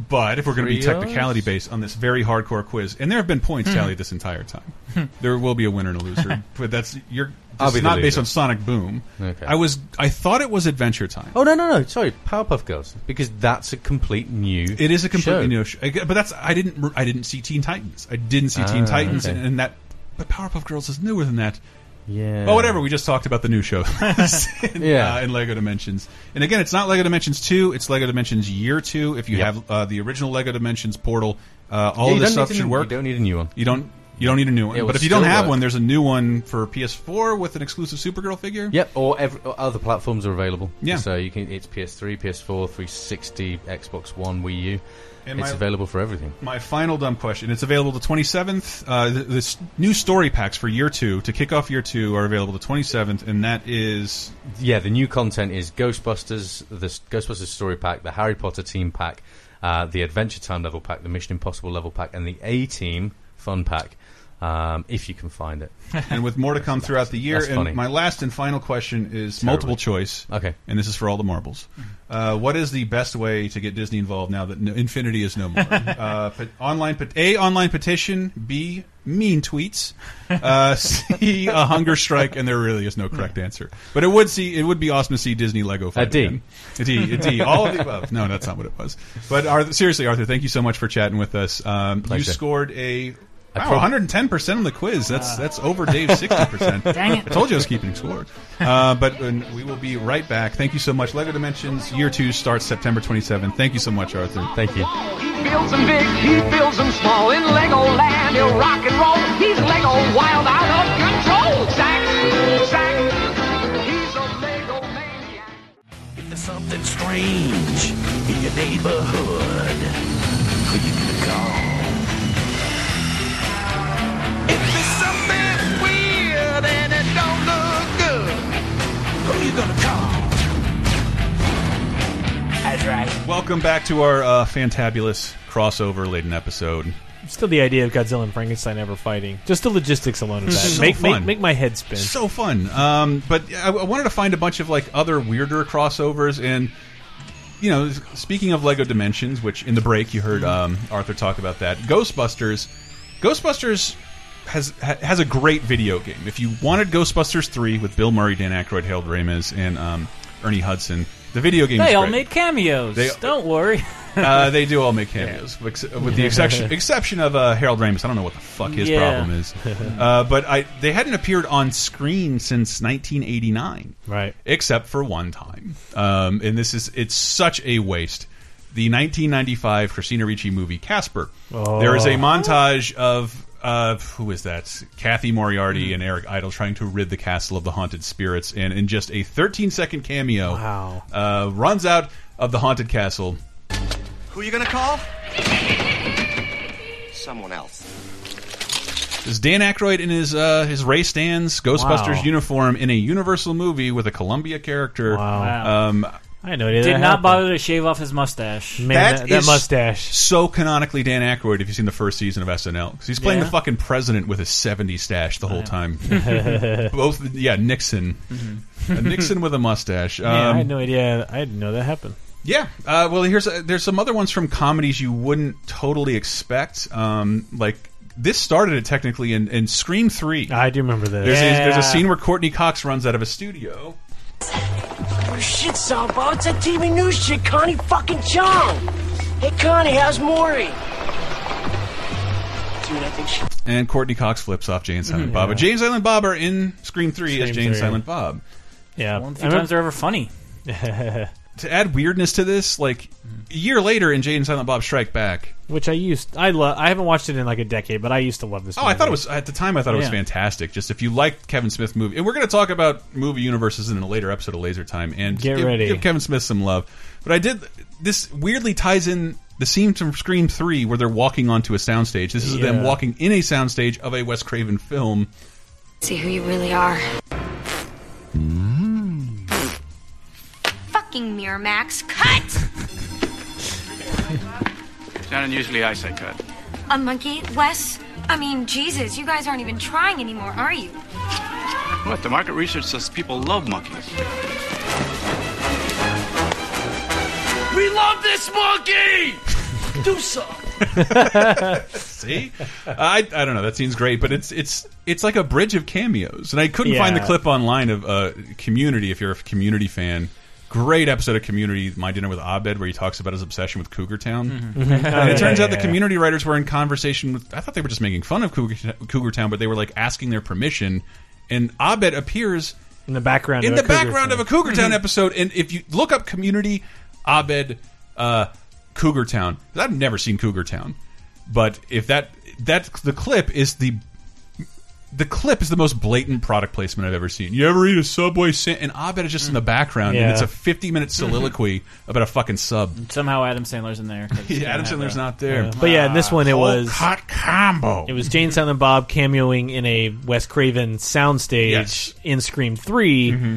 But if we're going to be technicality based on this very hardcore quiz, and there have been points tallied this entire time, there will be a winner and a loser. But that's you're. It's not based on Sonic Boom.
Okay.
I was. I thought it was Adventure Time.
Oh no no no! Sorry, Powerpuff Girls because that's a complete new.
It is a completely
show.
new show, but that's I didn't I didn't see Teen Titans. I didn't see Teen
Ah,
Titans,
okay.
and, and that. But Powerpuff Girls is newer than that.
Yeah.
Oh, whatever. We just talked about the new show. in,
Yeah.
uh, in Lego Dimensions, and again, it's not Lego Dimensions two. It's Lego Dimensions Year two. If you
Yep.
have uh, the original Lego Dimensions portal, uh, all
Yeah,
of this stuff should
new-
work.
You don't need a new one.
You don't. You don't need a new one.
It
But if you don't have
work.
one, there's a new one for PS4 with an exclusive Supergirl figure.
Yep, or, every, or other platforms are available.
Yeah.
So you can. It's PS3, PS4, 360, Xbox One, Wii U.
And
it's
my-
available for everything.
My final dumb question. It's available the 27th. Uh, new story packs for year two to kick off year two are available the 27th, and that is
Yeah, the new content is Ghostbusters, the Ghostbusters story pack, the Harry Potter team pack, uh, the Adventure Time level pack, the Mission Impossible level pack, and the A Team fun pack. Um, if you can find it.
and with more to come throughout the year.
That's
and
funny.
my last and final question is
Terribly.
multiple choice.
Okay.
And this is for all the marbles. Uh, what is the best way to get Disney involved now that no, Infinity is no more? uh, online, a online petition. B mean tweets, uh, see a hunger strike, and there really is no correct answer. But it would see it would be awesome to see Disney Lego fight
A D.
again. A D, a D, all of the above. No, that's not what it was. But Arthur, seriously, Arthur, thank you so much for chatting with us. Um, you scored a. Wow, 110 percent on the quiz. That's that's over Dave's 60 percent.
Dang it.
I told you I was keeping score. Uh, but uh, we will be right back. Thank you so much. Lego Dimensions Year Two starts September 27th. Thank you so much, Arthur.
Thank you.
He builds them big, he builds them small. In Legoland, he'll rock and roll. He's Lego wild out of control. Zack, Zack, he's a Lego maniac.
If there's something strange in your neighborhood, who you gonna call? Who you gonna call? That's right.
Welcome back to our uh, fantabulous crossover laden episode.
Still, the idea of Godzilla and Frankenstein ever fighting. Just the logistics alone of that
So
make,
fun.
make make my head spin.
So fun. Um, but I, I wanted to find a bunch of like other weirder crossovers and. You know, speaking of Lego Dimensions, which in the break you heard um, Arthur talk about that, Ghostbusters, Ghostbusters has has a great video game. If you wanted Ghostbusters three with Bill Murray, Dan Aykroyd, Harold Ramis, and um, Ernie Hudson, the video game.
They all
great.
made cameos.
They-
Don't worry.
uh, they do all make cameos, ex- with the exception exception of uh, Harold Ramis. I don't know what the fuck his
Yeah.
problem is, uh, but I they hadn't appeared on screen since 1989,
Right.
except for one time. Um, and this is it's such a waste. The 1995 Christina Ricci movie Casper.
Oh.
There is a montage of. Uh, who is that? Cathy Moriarty and Eric Idle trying to rid the castle of the haunted spirits, and in just a 13 second cameo,
Wow.
uh, runs out of the haunted castle,
Who are you gonna call? Someone else.
Is Dan Aykroyd in his uh, his Ray Stantz Ghostbusters
Wow.
uniform in a Universal movie with a Columbia character?
Wow.
Um,
I had no idea.
Did
that
not
happened.
bother to shave off his mustache.
Man,
That
that, that
is-
mustache.
so canonically Dan Aykroyd if you've seen the first season of SNL because he's playing
Yeah.
the fucking president with a 70s stash the whole time. Both, yeah, Nixon, A Nixon with a mustache. Um,
Yeah, I had no idea. I didn't know that happened.
Yeah. Uh, well, here's there's some other ones from comedies you wouldn't totally expect. Um, like this started it technically in, in Scream Three.
I do remember this.
There's, a, there's a scene where Courteney Cox runs out of a studio.
Oh, shit, Salvo. It's that TV news shit, Connie fucking Chung. Hey, Connie, how's Maury? Dude, I think she...
And Courteney Cox flips off Jay and Silent mm-hmm. Bob. But Jay and Silent Bob are in Scream 3 as
Scream
Jay and
3.
Silent Bob.
yeah.
One of the
I
few times they're ever funny.
To add weirdness to this, like mm-hmm. a year later in Jay and Silent Bob Strike Back.
which I used. I love. I haven't watched it in like a decade, but I used to love this.
Oh, I thought it was at the time. I thought it was
Yeah.
fantastic. Just if you liked Kevin Smith movie, and we're going to talk about movie universes in a later episode of Laser Time, and
Get
give,
ready.
give Kevin Smith some love. But I did this weirdly ties in the scene from Scream Three where they're walking onto a soundstage. This is them walking in a soundstage of a Wes Craven film.
See who you really are. Hmm? Fucking Miramax, cut!
Shannen, usually I say cut.
A monkey, Wes? I mean, Jesus, you guys aren't even trying anymore, are you?
What? The market research says people love monkeys.
We love this monkey!
Do so.
See, I I don't know. That scene's great, but it's it's it's like a bridge of cameos, and I couldn't find the clip online of uh, Community. If you're a Community fan, great episode of Community, My Dinner with Abed, where he talks about his obsession with Cougar Town. Mm-hmm. Mm-hmm.
Oh,
And it turns
yeah,
out the. Community writers were in conversation with. I thought they were just making fun of Cougar, Cougar Town, but they were like asking their permission. And Abed appears
in the background.
in
of
the
a Cougar
background of a Cougar Town mm-hmm. episode. And if you look up Community, Abed, uh, Cougar Town, I've never seen Cougar Town, but if that that the clip is the the clip is the most blatant product placement I've ever seen. You ever eat a Subway sa- and Abed is just in the background, and it's a fifty minute mm-hmm. soliloquy about a fucking sub.
Somehow Adam Sandler's in there. 'cause he's
Yeah, Adam Sandler's
a-
not there.
Yeah. Uh, but yeah, in this one it was
hot combo.
It was Jay and Silent Bob cameoing in a Wes Craven soundstage
Yes.
in Scream 3 mm-hmm.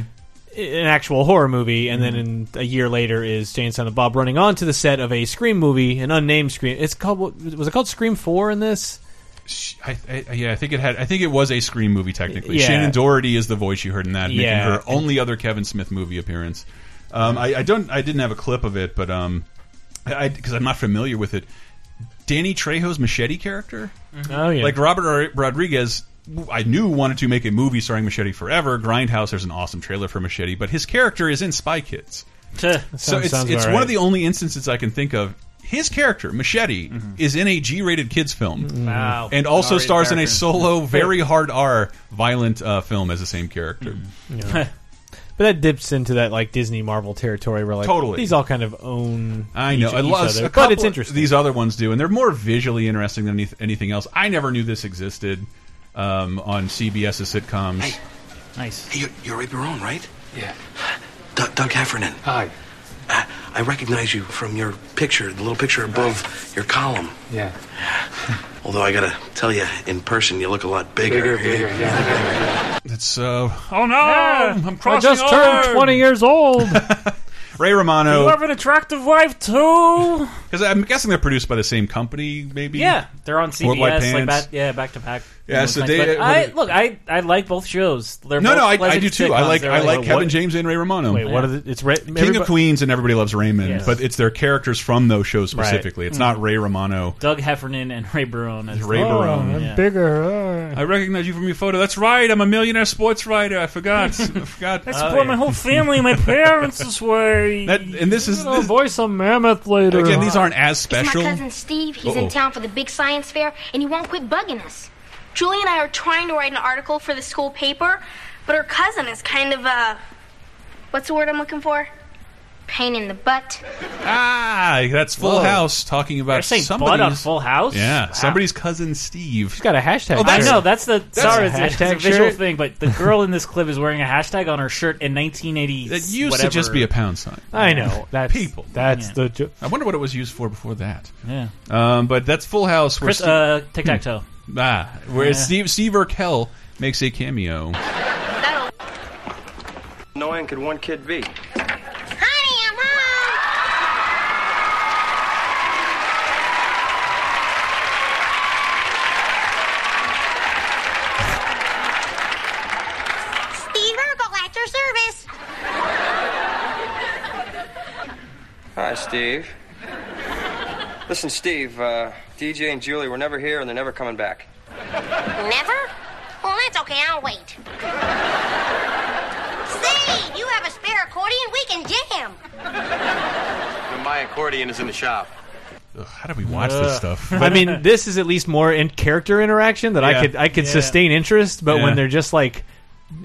an actual horror movie, and then in a year later is Jay and Silent Bob running onto the set of a Scream movie, an unnamed Scream. It's called was it called Scream Four in this?
I, I, yeah, I think it had. I think it was a Scream movie technically.
Yeah.
Shannen Doherty is the voice you heard in that, making
Yeah.
her only other Kevin Smith movie appearance. Um, I, I don't. I didn't have a clip of it, but um, I because I'm not familiar with it. Danny Trejo's Machete character.
Oh yeah.
Like Robert Ro- Rodriguez, I knew wanted to make a movie starring Machete forever. Grindhouse, there's an awesome trailer for Machete, but his character is in Spy Kids. so
sounds-
it's
sounds
it's
about
one of the only instances I can think of. His character, Machete, is in a G-rated kids film,
Wow.
and also
R-rated
stars in a solo, very hard R violent uh, film as the same character.
Yeah. but that dips into that like Disney Marvel territory where like
Totally.
these all kind of own.
I know.
each,
I
each
love
other,
a
but it's interesting.
These other ones do, and they're more visually interesting than any- anything else. I never knew this existed um, on CBS's sitcoms.
Nice.
Hey, you're, you're Ray Barone, right? Yeah. Doug, Doug Heffernan. Hi. I, I recognize you from your picture, the little picture above your column.
Yeah.
Although I gotta tell you, in person, you look a lot bigger.
Bigger, bigger, yeah.
It's uh,
Oh no!
I'm
I
crossing
just turned twenty years old.
Ray Romano.
You have an attractive wife too.
because I'm guessing they're produced by the same company, maybe.
Yeah, they're on
Worldwide
CBS, like
Pants.
back, yeah, back to back.
Yeah, so
nights.
they-
But I look, I I like both shows. They're
No,
both
no, I, I do too. I like I like
what-
Kevin James and Ray Romano.
Wait, what are the, it's Ray,
King of Queens and Everybody Loves Raymond,
Yes.
but it's their characters from those shows
Right.
specifically. It's
Mm.
not Ray Romano.
Doug Heffernan and Ray Barone as
Ray
the-
Barone.
Yeah.
bigger.
I recognize you from your photo. That's right. I'm a millionaire sports writer. I forgot. I forgot.
I support my whole family, my parents this way.
That, and this is
I'll
this,
voice a mammoth later.
again. These aren't as
It's my cousin Steve. He's in town for the big science fair, and he won't quit bugging us. Julie and I are trying to write an article for the school paper, but her cousin is kind of uh, what's the word I'm looking for? Pain in the butt.
Ah, that's Full
Whoa.
House talking about
They're saying
somebody's
Bud on Full House.
Yeah,
Wow.
somebody's cousin Steve.
She's got a hashtag.
Oh,
I
that's-
know that's the sorry,
a
it's, a- it's a
hashtag
visual
shirt.
thing, but the girl in this clip is wearing a hashtag on her shirt in 1980.
That used
whatever.
to just be a pound sign.
I know. That's
People.
That's
Yeah.
the. Jo-
I wonder what it was used for before that.
Yeah.
Um, but that's Full House. Where
Chris,
Steve,
uh, tic tac toe.
Ah, where
Yeah.
Steve Steve Urkel makes a cameo.
No Annoying could one kid be?
Honey, I'm home. Steve Urkel at your service.
Hi, Steve. Listen, Steve, uh, DJ and Julie were never here and they're never coming back.
Never? Well, that's okay. I'll wait. Say, you have a spare accordion? We can jam.
My accordion is in the shop.
Ugh, how do we watch this stuff?
I mean, this is at least more in character interaction that
Yeah.
I could I could
Yeah.
sustain interest, but
Yeah.
when they're just like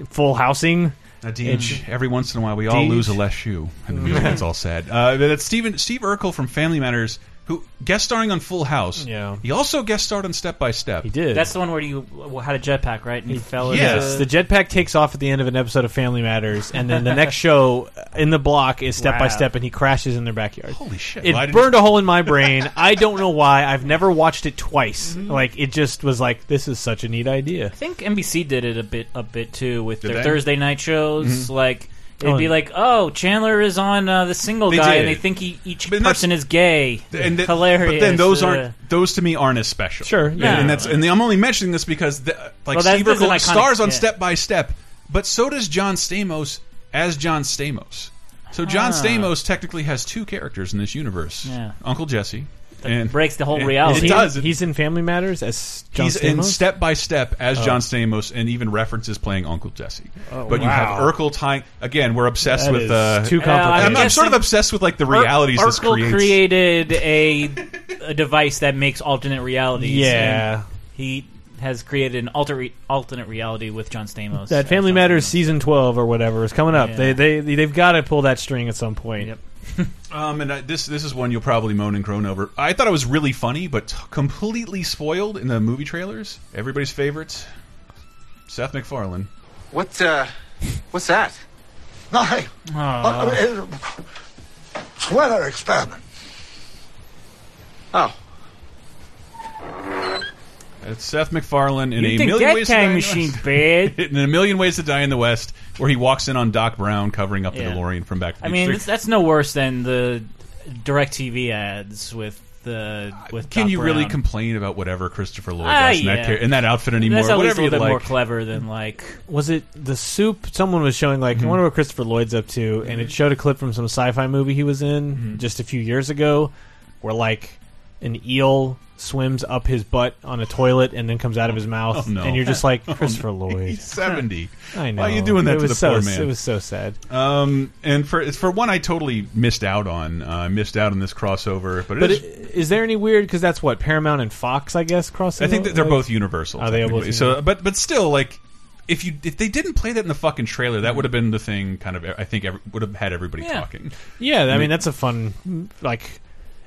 full housing,
Deej, every once in a while, we all
Deej.
lose a left shoe, and the it's all sad. Uh, that's Steven, Steve Urkel from Family Matters, who guest starring on Full House.
Yeah.
he also guest starred on Step by Step.
he did.
That's the one where you had a jetpack, right? And you fell.
Yes.
the jetpack takes off at the end of an episode of Family Matters, and then the next show in the block is step by
Wow.
step, and he crashes in their backyard.
Holy shit!
It
Why didn't-
burned a hole in my brain. I don't know why. I've never watched it twice. Mm-hmm. Like it just was like this is such a neat idea.
I think NBC did it a bit, a bit too with
Did
their
they?
Thursday night shows. Mm-hmm. Like it'd
Oh,
be like, oh, Chandler is on uh, the single
They
guy,
did.
and they think he, each
But that's-
person is gay.
and th-
Hilarious.
But then those
uh,
aren't those to me aren't as special.
Sure,
And-
yeah.
and, that's and I'm only mentioning this because the, like
Well, that-
Steve
this an
Urkel
iconic-
stars on
yeah.
Step by Step, but so does John Stamos as John Stamos. So John
Ah.
Stamos technically has two characters in this universe:
Yeah.
Uncle Jesse.
That
and
breaks the whole
and-
reality.
It
He-
does.
He's in Family Matters as John
He's in Step by Step as
Oh.
John Stamos, and even references playing Uncle Jesse.
Oh,
but you have
wow.
Urkel tying again. We're obsessed
That
with
is
uh,
too
Uh,
complicated.
I'm, I'm sort of obsessed with like the
Ur-
realities this
Urkel
creates.
created a a device that makes alternate realities.
Yeah.
and he has created an alter alternate reality with John Stamos.
that Family Matters
Stamos.
season twelve or whatever is coming up.
Yeah.
They they they've got to pull that string at some point.
Yep.
Um, and I, this this is one you'll probably moan and groan over. I thought it was really funny, but completely spoiled in the movie trailers. Everybody's favorites, Seth MacFarlane.
What, uh, what's that?
Nothing.
Aw.
Uh, it- weather experiment.
Oh.
It's Seth MacFarlane in
You
a
think
million
that
ways to die
time
in the
machine's
West.
bad?
in a million ways to die in the West, where he walks in on Doc Brown covering up the
Yeah.
DeLorean from Back to the
I mean,
Future.
that's, that's no worse than the direct TV ads with the with.
Can
Doc
you really
Brown.
complain about whatever Christopher Lloyd
Ah,
does in, that,
yeah.
char- in that outfit anymore?
That's at least
whatever
a
you
little bit more clever than like.
Was it the soup? Someone was showing like I wonder what Christopher Lloyd's up to, and it showed a clip from some sci-fi movie he was in just a few years ago, where like an eel swims up his butt on a toilet and then comes out of his mouth,
Oh, no.
and you're just like
Oh,
Christopher
no.
Lloyd.
He's 70.
I know.
Why are you doing that
it
to
was
the
so,
poor man?
It was so sad.
Um, and for for one, I totally missed out on. Uh, I missed out on this crossover, but,
But
it
i-
is,
is there any weird? Because that's what Paramount and Fox, I guess, crossing.
I think that they're both Universal.
Are they both?
So, but but still, like if you if they didn't play that in the fucking trailer, that would have been the thing. Kind of, I think every, would have had everybody
Yeah.
talking.
Yeah, I mean that's a fun like.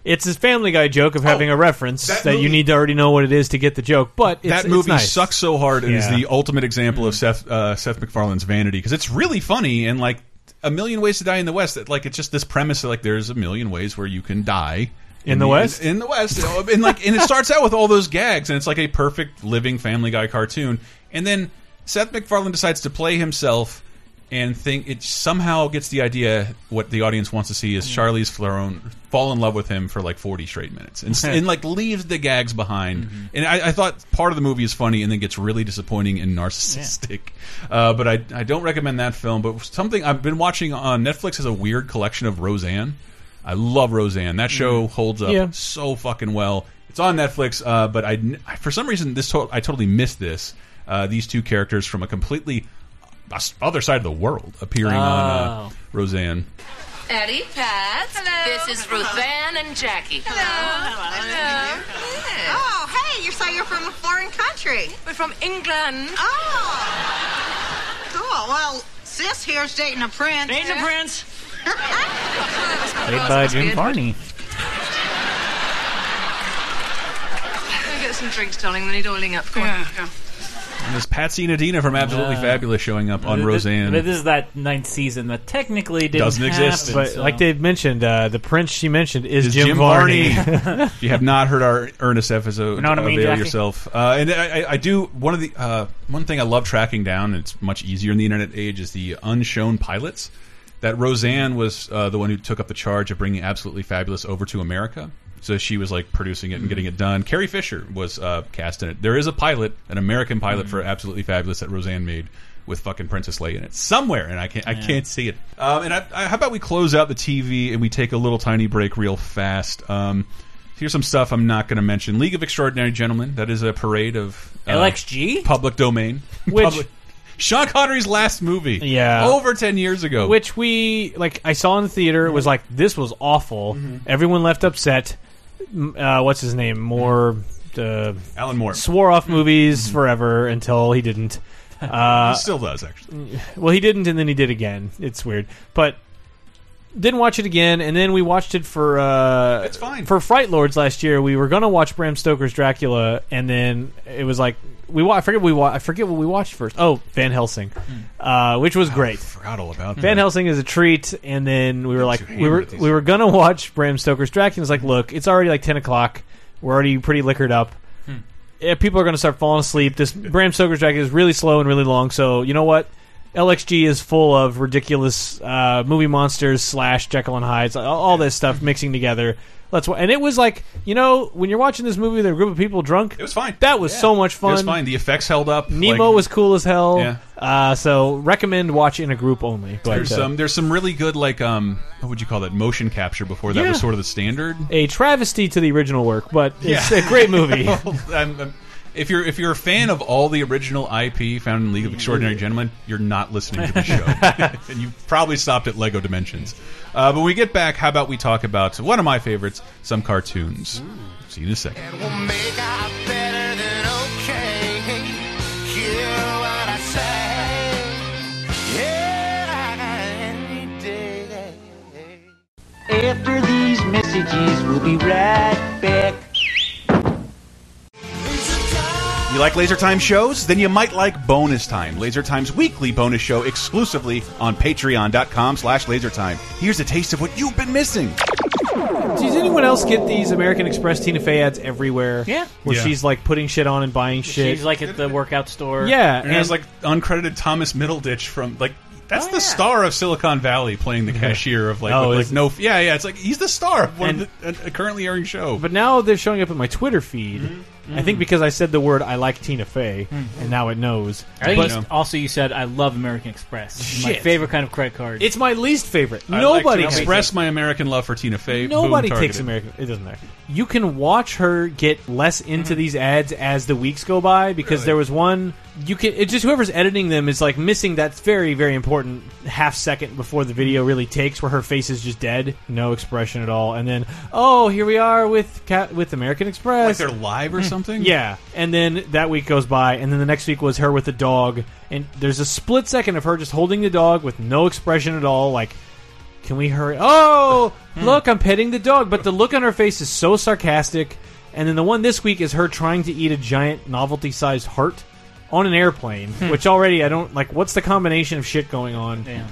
It's a Family Guy joke of having a reference
that
that, you need to already know what it is to get the joke. But it's,
that
it's
movie
nice.
sucks so hard and is
Yeah.
the ultimate example of Seth uh, Seth MacFarlane's vanity because it's really funny and like a million ways to die in the West. That like it's just this premise that like there's a million ways where you can die.
In the West?
in, the West, and like, and it starts out with all those gags, and it's like a perfect living Family Guy cartoon. And then Seth MacFarlane decides to play himself, and think it somehow gets the idea what the audience wants to see is Charlize Theron fall in love with him for like 40 straight minutes, and, and like leaves the gags behind. And I, I thought part of the movie is funny, and then gets really disappointing and narcissistic. Uh, but I I don't recommend that film. But something I've been watching on Netflix has a weird collection of Roseanne. I love Roseanne. That show holds up
Yeah.
so fucking well. It's on Netflix, uh, but I I- for some reason this to I totally missed this. Uh, these two characters from a completely other side of the world appearing on uh,
Oh.
Roseanne.
Eddie, Pat. Hello. This is Ruth Ann and Jackie. Hello. Hello.
Oh, hey, you say you're from a foreign country.
We're from England.
Oh. Cool. Well, sis here's dating a prince.
Dating a prince?
Played by Jim Varney.
Go get some drinks, darling. We need oiling up. Come on.
And there's Patsy and Edina from Absolutely
Yeah.
Fabulous showing up on
Th- th-
Roseanne.
This is that ninth season that technically didn't
Doesn't exist.
happen,
But
so-
like Dave mentioned, uh, the prince she mentioned is,
is
Jim,
Jim
Varney.
if you have not heard our Ernest episode,
You know what I mean,
avail
Jackie?
yourself. Uh, and I, I- I do one of the uh, one thing I love tracking down. And it's much easier in the internet age is the unshown pilots. That Roseanne was uh, the one who took up the charge of bringing Absolutely Fabulous over to America. So she was like producing it and getting it done. Carrie Fisher was uh, cast in it. There is a pilot, an American pilot for Absolutely Fabulous that Roseanne made with fucking Princess Leia in it somewhere, and I can't I can't see it. Um, and I, I, how about we close out the TV and we take a little tiny break real fast. Um, here's some stuff I'm not going to mention. League of Extraordinary Gentlemen. That is a parade of uh,
LXG?
public domain.
Which-
Public- Sean Connery's last movie.
Yeah.
over ten years ago.
Which we like. I saw in the theater. It was like this was awful. Everyone left upset. Uh, what's his name? More. Uh,
Alan Moore
swore off movies forever until he didn't. Uh,
he still does actually.
well, he didn't, and then he did again. It's weird, but didn't watch it again. And then we watched it for uh,
It's fine.
for Fright Lords last year. We were gonna watch Bram Stoker's Dracula, and then it was like we wa- I forget what we wa- I forget what we watched first. Oh, Van Helsing, uh, which was great.
Forgot all about
Van
that.
Helsing is a treat, and then we were like, we were
hammered these
we were gonna watch Bram Stoker's Dracula. It's like, look, it's already like ten o'clock. We're already pretty liquored up. Yeah, people are gonna start falling asleep. This Bram Stoker's Dracula is really slow and really long. So you know what? LXG is full of ridiculous uh, movie monsters slash Jekyll and Hyde, all, all this stuff mixing together. Let's and it was like you know when you're watching this movie with a group of people drunk.
It was fine.
That was
Yeah.
so much fun.
It was fine. The effects held up.
Nemo
Like,
was cool as hell.
Yeah.
Uh, so recommend watch in a group only. But
There's
uh,
some there's some really good like um what would you call that motion capture before that
Yeah.
was sort of the standard.
a travesty to the original work, but it's
Yeah.
a great movie.
Well, I'm- I'm- if you're if you're a fan of all the original IP found in League of Extraordinary Gentlemen, you're not listening to the show, and you probably stopped at Lego Dimensions. Uh, but when we get back, how about we talk about one of my favorites, some cartoons. See you in a second.
We'll make out better than okay. Hear what I say. Yeah.
After these messages, we'll be right back.
You like Laser Time shows? Then you might like Bonus Time, Laser Time's weekly bonus show exclusively on patreon.com slash lasertime. Here's a taste of what you've been missing.
Does anyone else get these American Express Tina Fey ads everywhere?
Yeah.
Where
Yeah.
she's like putting shit on and buying shit.
She's like at the workout store.
yeah,
And it has like uncredited Thomas Middleditch from like that's
Oh,
the
yeah.
star of Silicon Valley playing the cashier of like,
Oh,
with,
is-
like no yeah yeah it's like he's the star of one
And-
of the, a, a currently airing show.
But now they're showing up in my Twitter feed, mm-hmm. I think because I said the word I like Tina Fey,
Mm.
and now it knows.
I think
But-
you- also you said I love American Express. It's my
Shit.
favorite kind of credit card.
It's my least favorite.
I
Nobody
like to
takes
express my American love for Tina Fey.
Nobody
Boom,
takes
targeted.
American. It doesn't matter. You can watch her get less into
Mm-hmm.
these ads as the weeks go by because
Really?
there was one. You can. It just whoever's editing them is like missing that very very important half second before the video really takes, where her face is just dead, no expression at all, and then oh here we are with Cat with American Express.
Like they're live or something?
Yeah, and then that week goes by, and then the next week was her with the dog, and there's a split second of her just holding the dog with no expression at all, like. Can we hurry? Oh, hmm. look, I'm petting the dog. But the look on her face is so sarcastic. And then the one this week is her trying to eat a giant novelty sized heart on an airplane, hmm. which already I don't like. What's the combination of shit going on?
Yeah.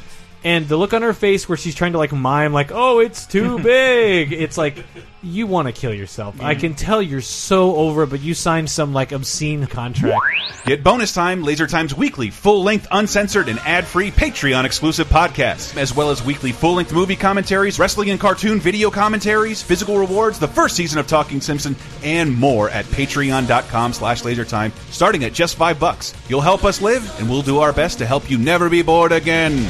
And the look on her face where she's trying to like mime, like, oh, it's too big. It's like, you want to kill yourself. I can tell you're so over it, but you signed some like obscene contract.
Get bonus time, Laser Time's weekly, full length, uncensored, and ad free Patreon exclusive podcasts, as well as weekly full length movie commentaries, wrestling and cartoon video commentaries, physical rewards, the first season of Talking Simpson, and more at patreon.com slash lasertime, starting at just five bucks. You'll help us live, and we'll do our best to help you never be bored again.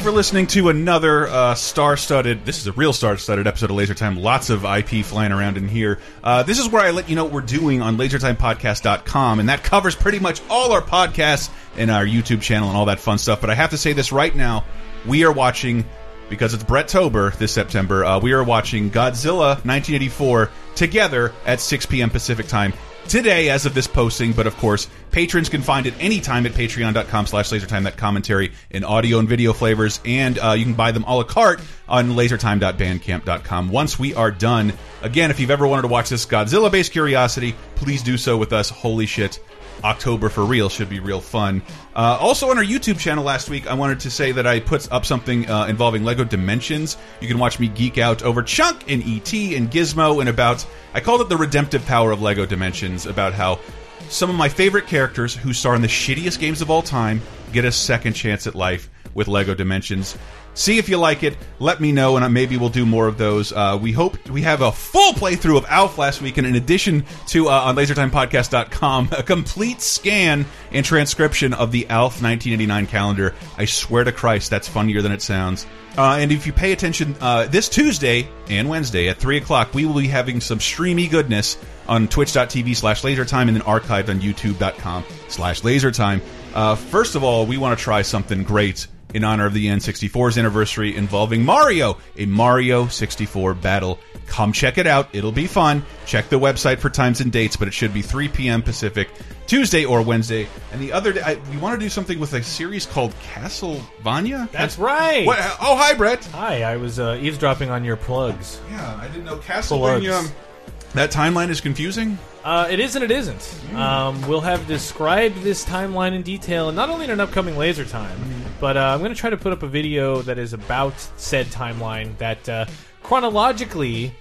You for listening to another uh, star-studded. This is a real star-studded episode of Laser Time. Lots of IP flying around in here. Uh, this is where I let you know what we're doing on LaserTimePodcast.com, and that covers pretty much all our podcasts and our YouTube channel and all that fun stuff. But I have to say this right now: we are watching because it's Brett Tober this September. Uh, we are watching Godzilla 1984 together at 6 p.m. Pacific time today as of this posting but of course patrons can find it anytime at patreon.com slash lasertime. That commentary in audio and video flavors and uh, you can buy them a la carte on lasertime.bandcamp.com once we are done again if you've ever wanted to watch this godzilla based curiosity please do so with us. Holy shit October for real should be real fun. Uh, also on our YouTube channel last week, I wanted to say that I put up something uh, involving Lego Dimensions. You can watch me geek out over Chunk and ET and Gizmo and about I called it the redemptive power of Lego Dimensions about how some of my favorite characters who star in the shittiest games of all time get a second chance at life with Lego Dimensions. See if you like it. Let me know, and maybe we'll do more of those. Uh, we hope we have a full playthrough of Alf last week, and in addition to uh, on LaserTimePodcast.com, a complete scan and transcription of the Alf 1989 calendar. I swear to Christ, that's funnier than it sounds. Uh, and if you pay attention, uh, this Tuesday and Wednesday at 3 o'clock, we will be having some streamy goodness on twitch.tv slash lasertime and then archived on youtube.com slash lasertime. Uh, first of all, we want to try something great in honor of the N64's anniversary involving Mario, a Mario 64 battle. Come check it out. It'll be fun. Check the website for times and dates, but it should be 3 p.m. Pacific, Tuesday or Wednesday. And the other day, I, we want to do something with a series called Castlevania?
That's right.
What, oh, hi, Brett.
Hi, I was uh, eavesdropping on your plugs.
Yeah, I didn't know Castlevania. That timeline is confusing.
Uh, it is and it isn't. Um, we'll have described this timeline in detail, and not only in an upcoming laser time, but uh, I'm going to try to put up a video that is about said timeline that uh, chronologically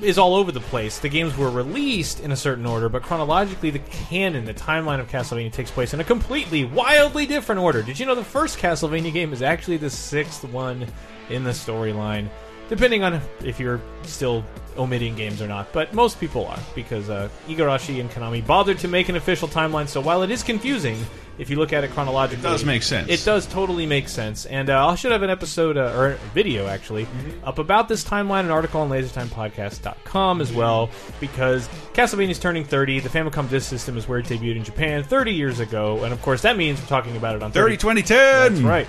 is all over the place. The games were released in a certain order, but chronologically, the canon, the timeline of Castlevania takes place in a completely, wildly different order. Did you know the first Castlevania game is actually the sixth one in the storyline? Depending on if you're still omitting games or not, but most people are because uh, Igarashi and Konami bothered to make an official timeline. So while it is confusing, if you look at it chronologically,
It does make sense.
It does totally make sense, and uh, I should have an episode uh, or a video actually up about this timeline, an article on LaserTimePodcast.com as well, because Castlevania is turning 30. The Famicom Disk System is where it debuted in Japan 30 years ago, and of course that means we're talking about it on
30 2010.
That's right.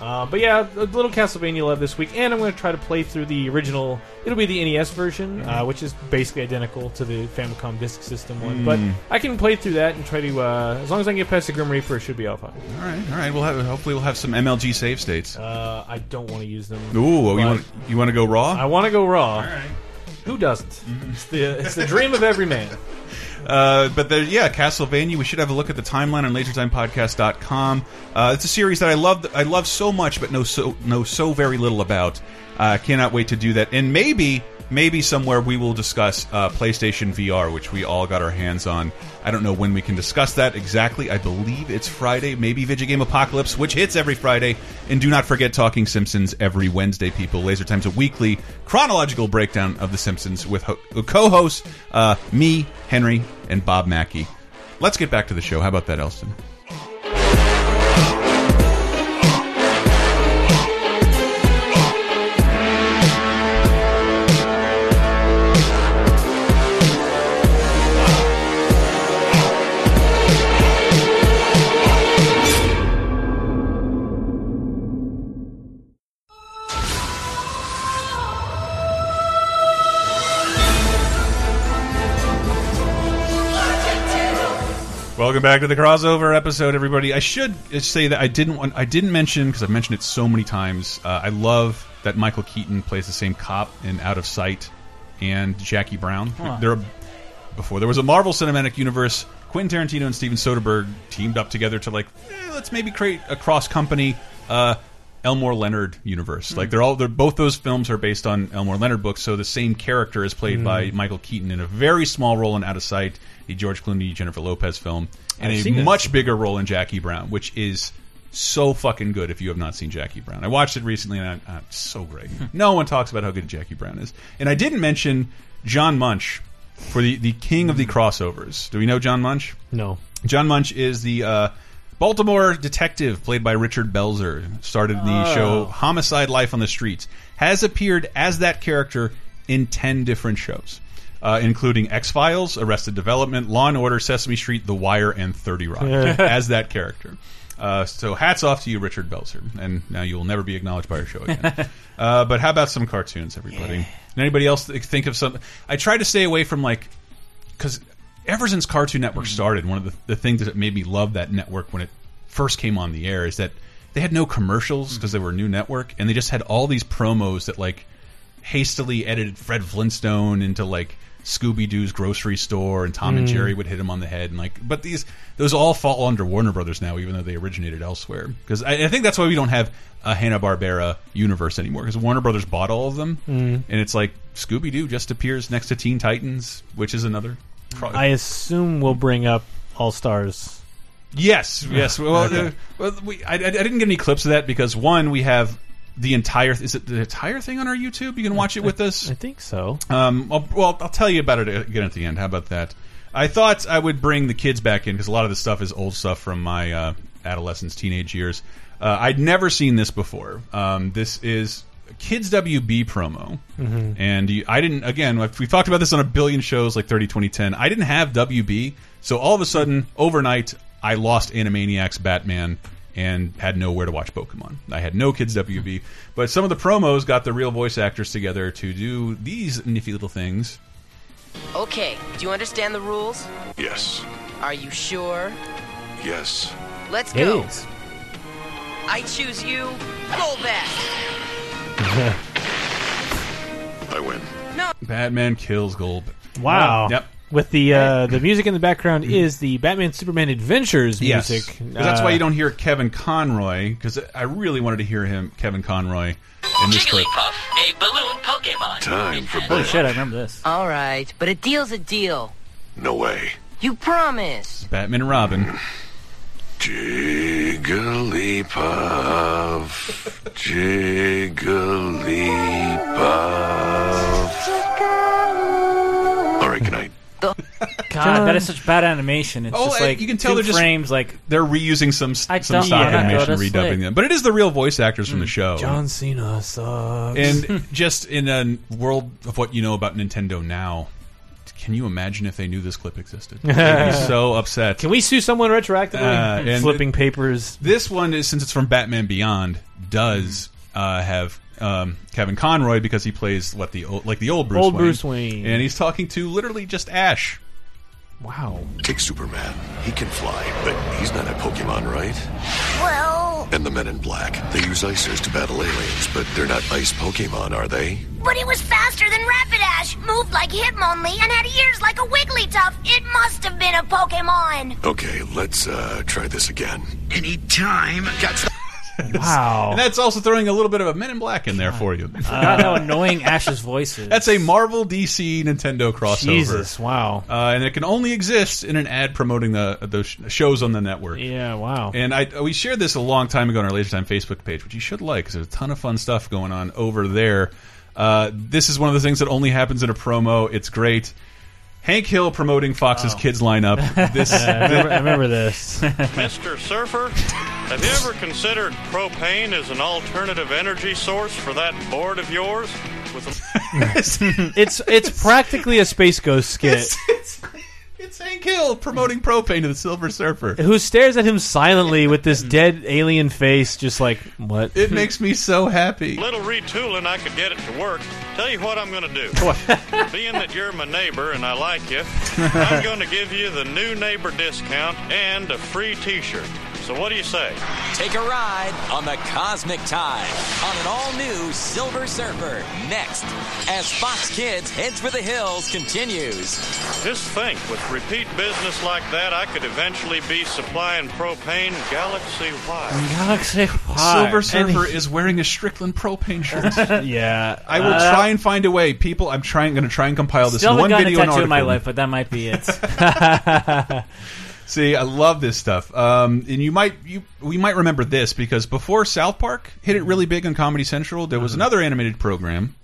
Uh, but yeah, a little Castlevania love this week, and I'm going to try to play through the original. It'll be the NES version, uh, which is basically identical to the Famicom Disk System one. But
Mm.
I can play through that and try to, uh, as long as I can get past the Grim Reaper, it should be all fine.
All right, all right. We'll have hopefully we'll have some MLG save states.
Uh, I don't want to use them.
Ooh, oh, you
but
want you want to go raw?
I want to go raw. Who doesn't?
Mm-hmm.
It's the it's the dream of every man.
Uh, but there, yeah, Castlevania. We should have a look at the timeline on LaserTimePodcast.com. Uh, it's a series that I love. I love so much, but know so know so very little about. Uh, cannot wait to do that. And maybe, maybe somewhere we will discuss uh, PlayStation VR, which we all got our hands on. I don't know when we can discuss that exactly. I believe it's Friday, maybe Video Game Apocalypse, which hits every Friday. And do not forget Talking Simpsons every Wednesday, people. Laser Time's a weekly chronological breakdown of The Simpsons with ho co-hosts uh, me, Henry, and Bob Mackey. Let's get back to the show. How about that, Elston? Welcome back to the crossover episode, everybody. I should say that I didn't want, I didn't mention because I've mentioned it so many times. Uh, I love that Michael Keaton plays the same cop in Out of Sight and Jackie Brown.
Huh.
There, before there was a Marvel Cinematic Universe, Quentin Tarantino and Steven Soderbergh teamed up together to like, eh, let's maybe create a cross company. Uh, Elmore Leonard universe. Like they're all they're both those films are based on Elmore Leonard books, so the same character is played
Mm.
by Michael Keaton in a very small role in Out of Sight, the George Clooney Jennifer Lopez film, and
I've
a much bigger role in Jackie Brown, which is so fucking good if you have not seen Jackie Brown. I watched it recently and I, uh, it's so great. no one talks about how good Jackie Brown is. And I didn't mention John Munch for the the king of the crossovers. Do we know John Munch?
No.
John Munch is the uh, Baltimore detective played by Richard Belzer. Started the
Oh.
show Homicide: Life on the Streets. Has appeared as that character in ten different shows, uh, including X Files, Arrested Development, Law and Order, Sesame Street, The Wire, and Thirty Rock. as that character. Uh, so hats off to you, Richard Belzer, and now you will never be acknowledged by our show again. uh, but how about some cartoons, everybody? Anybody else think of some? I try to stay away from like because ever since Cartoon Network started, one of the, the things that made me love that network when it first came on the air is that they had no commercials because they were a new network, and they just had all these promos that like hastily edited Fred Flintstone into like Scooby Doo's grocery store, and Tom and
Mm.
Jerry would hit him on the head, and like, but these those all fall under Warner Brothers now, even though they originated elsewhere. Because I, I think that's why we don't have a Hanna Barbera universe anymore, because Warner Brothers bought all of them,
Mm.
and it's like Scooby Doo just appears next to Teen Titans, which is another. Pro-
I assume we'll bring up All Stars.
Yes, yes. Well,
Okay.
uh, well we, I, I didn't get any clips of that because one, we have the entire. Is it the entire thing on our YouTube? You can watch it with us.
I think so.
Um, I'll, well, I'll tell you about it again at the end. How about that? I thought I would bring the kids back in because a lot of this stuff is old stuff from my uh, adolescence, teenage years. Uh, I'd never seen this before. Um, this is Kids WB promo.
Mhm.
And you, I didn't, again, we've talked about this on a billion shows like 30, 20, 10. I didn't have WB. So all of a sudden, overnight, I lost Animaniacs, Batman, and had nowhere to watch Pokemon. I had no Kids WB. But some of the promos got the real voice actors together to do these nifty little things.
Okay, do you understand the rules?
Yes.
Are you sure?
Yes.
Let's go. I choose you, Golbat.
I win.
No.
Batman kills Gold.
Wow.
Yep.
With the uh, the music in the background is the Batman Superman Adventures
Yes.
music.
'Cause that's why
Uh,
you don't hear Kevin Conroy, because I really wanted to hear him, Kevin Conroy, in this clip.
a balloon Pokemon.
Time for
Holy shit, I remember this.
All right, but a deal's a deal.
No way.
You promise.
Batman and Robin.
Jigglypuff. Jigglypuff. All right, good night.
God, that is such bad animation. It's
Oh,
just like
you can tell
two
they're just-
frames. Like
They're reusing some
I
some
don't
stock
wanna go
animation,
to
redubbing
sleep.
them, but it is the real voice actors from the hmm. show.
John Cena sucks.
and just in a world of what you know about Nintendo now, can you imagine if they knew this clip existed? They'd be so upset.
Can we sue someone retroactively?
Uh, and
Flipping papers.
This one is since it's from Batman Beyond does uh, have um, Kevin Conroy because he plays what the old, like the old Bruce
Old
Wayne.
Bruce Wayne.
and he's talking to literally just Ash.
Wow.
Take Superman. He can fly, but he's not a Pokemon, right?
Well,
And the men in black. They use icers to battle aliens, but they're not ice Pokemon, are they?
But it was faster than Rapidash, moved like Hitmonlee, and had ears like a Wigglytuff. It must have been a Pokemon.
Okay, let's uh, try this again.
Anytime.
Catch the
Wow.
And that's also throwing a little bit of a Men in Black in there for you.
Forgot how annoying Ash's voice is.
That's a Marvel, DC, Nintendo crossover.
Jesus, wow.
Uh, and it can only exist in an ad promoting the those shows on the network.
Yeah, wow.
And I we shared this a long time ago on our Laser Time Facebook page, which you should like because there's a ton of fun stuff going on over there. Uh, this is one of the things that only happens in a promo. It's great. Hank Hill promoting Fox's Kids lineup. This,
Yeah, I remember- I remember this.
Mr. Surfer, have you ever considered propane as an alternative energy source for that board of yours? With a
it's it's practically a Space Ghost skit.
It's Hank Hill promoting propane to the Silver Surfer.
Who stares at him silently with this dead alien face, just like what?
It makes me so happy.
little retooling, I could get it to work. Tell you what I'm going to do. Being that you're my neighbor and I like you, I'm going to give you the new neighbor discount and a free T-shirt. So what do you say?
Take a ride on the Cosmic Tide on an all-new Silver Surfer next, as Fox Kids Heads for the Hills continues.
Just think, with repeat business like that, I could eventually be supplying propane galaxy-wide.
Galaxy-wide.
Silver Surfer is wearing a Strickland propane shirt.
yeah,
I will
Uh,
try and find a way. People, I'm trying, going to try and compile this
Still
in one
a
video and
tattoo in my life, but that might be it.
See, I love this stuff. Um, and you might you we might remember this because before South Park hit it really big on Comedy Central, there was another animated program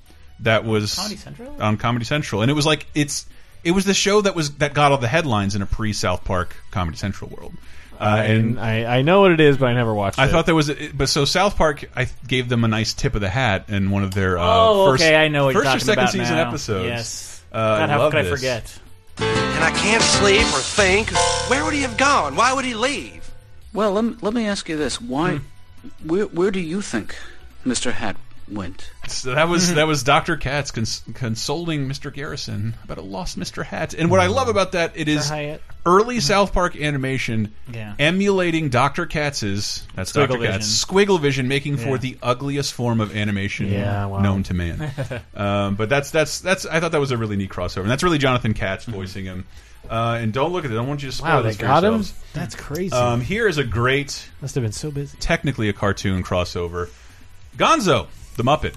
that was
Comedy Central?
on Comedy Central, and it was like it's it was the show that was that got all the headlines in a pre South Park Comedy Central world. Uh, and
I, I know what it is, but I never watched
I
it.
thought there was, a, but so South Park, I gave them a nice tip of the hat in one of their uh,
Oh,
first,
okay, I know what you're
first or second
about
season
now.
episodes.
Yes.
uh,
God, how
love
could I
this.
forget?
And I can't sleep or think. Where would he have gone? Why would he leave?
Well, let me, let me ask you this: Why, hmm. where, where do you think Mr. Hat went?
So that was that was Doctor Katz cons consoling Mr. Garrison about a lost Mr. Hat. And what I love about that it is early South Park animation
Yeah.
emulating Dr. Katz's that's Dr.
Squiggle
Katz squiggle vision, making for the ugliest form of animation
Yeah, wow.
known to man. um, but that's that's that's I thought that was a really neat crossover, and that's really Jonathan Katz voicing him. Uh, and don't look at it. I don't want you to spoil
Wow, they
this for
got him. That's crazy.
Um, here is a great
Must have been so busy.
technically a cartoon crossover. Gonzo, the Muppet,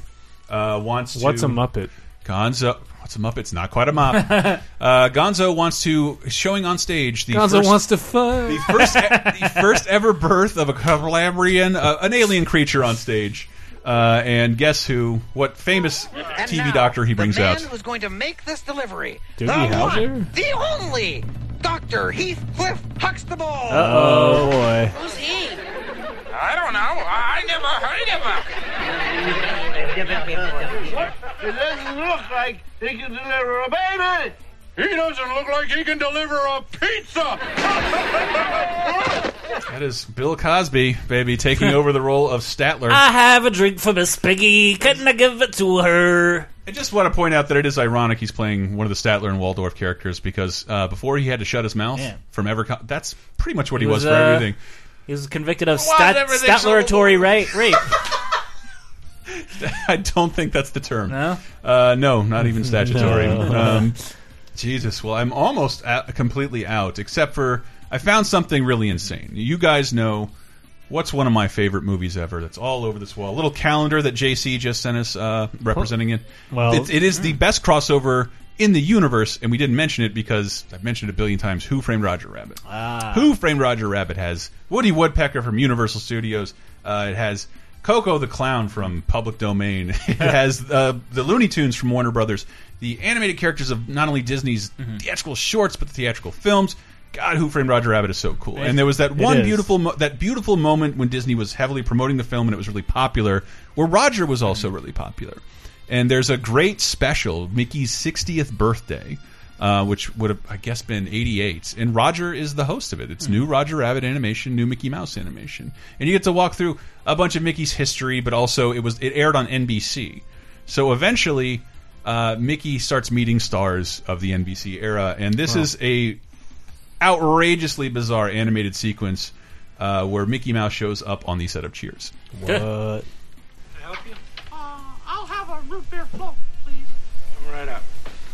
uh, wants to.
What's a Muppet?
Gonzo. What's a Muppet? It's not quite a mop. uh, Gonzo wants to showing on stage the
Gonzo
first,
wants to fuck.
the first e- the first ever birth of a Calabrian, uh, an alien creature on stage. Uh, and guess who? What famous
And
TV
now,
doctor he brings
the man
out?
who's going to make this delivery.
Doogie
the
Howser?
one, the only, Dr. Heathcliff Huxtable.
Uh-oh, boy.
Who's he? I don't know. I never heard of him.
It doesn't look like he can deliver a baby.
He doesn't look like he can deliver a pizza.
That is Bill Cosby, baby, taking over the role of Statler.
I have a drink for Miss Piggy. Couldn't I give it to her?
I just want to point out that it is ironic he's playing one of the Statler and Waldorf characters because uh, before he had to shut his mouth
Yeah.
from ever, that's pretty much what he,
He
was,
was,
for
uh,
everything.
He was convicted of
Why
stat-
is so
statleratory rape. Rape.
I don't think that's the term.
No?
uh, no, not even statutory.
No.
Um, Jesus, well, I'm almost out, completely out, except for I found something really insane. You guys know what's one of my favorite movies ever? That's all over this wall. A little calendar that JC just sent us, uh, representing it.
Well-
it, it is the best crossover in the universe, and we didn't mention it because I've mentioned it a billion times. Who Framed Roger Rabbit?
Ah.
Who Framed Roger Rabbit has Woody Woodpecker from Universal Studios. Uh, it has Koko the Clown from Public Domain. it has uh, the Looney Tunes from Warner Brothers. The animated characters of not only Disney's
Mm-hmm.
theatrical shorts but the theatrical films. God, Who Framed Roger Rabbit is so cool. And there was that one beautiful mo that beautiful moment when Disney was heavily promoting the film and it was really popular, where Roger was also
Mm-hmm.
really popular. And there's a great special, Mickey's 60th birthday, uh, which would have, I guess, been 88. And Roger is the host of it. It's new Roger Rabbit animation, new Mickey Mouse animation. And you get to walk through a bunch of Mickey's history, but also it was it aired on NBC. So eventually, uh, Mickey starts meeting stars of the NBC era. And this
Wow.
is a outrageously bizarre animated sequence uh, where Mickey Mouse shows up on the set of Cheers.
What? I help you.
I'll have a root beer float, please.
Come right up.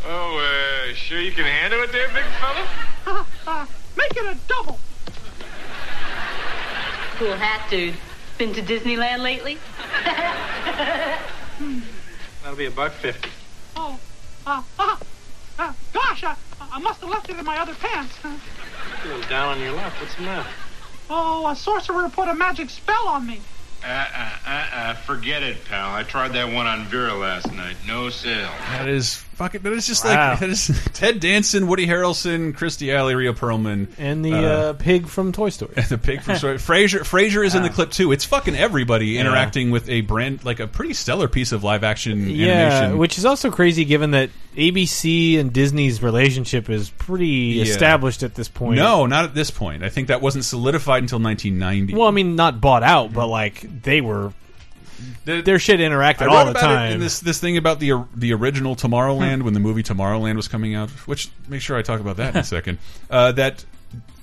Oh, uh, sure you can handle it there, big fella?
uh, make it a double.
Cool hat, dude. Been to Disneyland lately?
That'll be a buck fifty.
Oh, uh, uh, uh, gosh, I, I must have left it in my other pants.
A little down on your luck. What's the matter?
Oh, a sorcerer put a magic spell on me.
Uh, uh, uh, uh, forget it, pal. I tried that one on Vera last night. No sale.
That is fucking. That is just
Wow.
like that is Ted Danson, Woody Harrelson, Kirstie Alley, Rhea Perlman,
And the uh, pig from Toy Story.
the pig from Story. Frasier. Frasier is in the clip too. It's fucking everybody
Yeah.
interacting with a brand like a pretty stellar piece of live action
Yeah,
animation.
which is also crazy given that ABC and Disney's relationship is pretty
Yeah.
established at this point.
No, not at this point. I think that wasn't solidified until 1990.
Well, I mean, not bought out, but like they were. Their shit interacted all the time.
in this this thing about the the original Tomorrowland when the movie Tomorrowland was coming out. Which make sure I talk about that in a second. Uh, that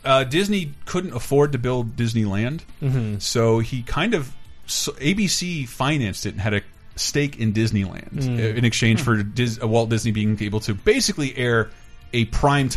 uh, Disney couldn't afford to build Disneyland,
Mhm.
so he kind of so ABC financed it and had a stake in Disneyland
Mm.
in exchange for Dis Walt Disney being able to basically air a prime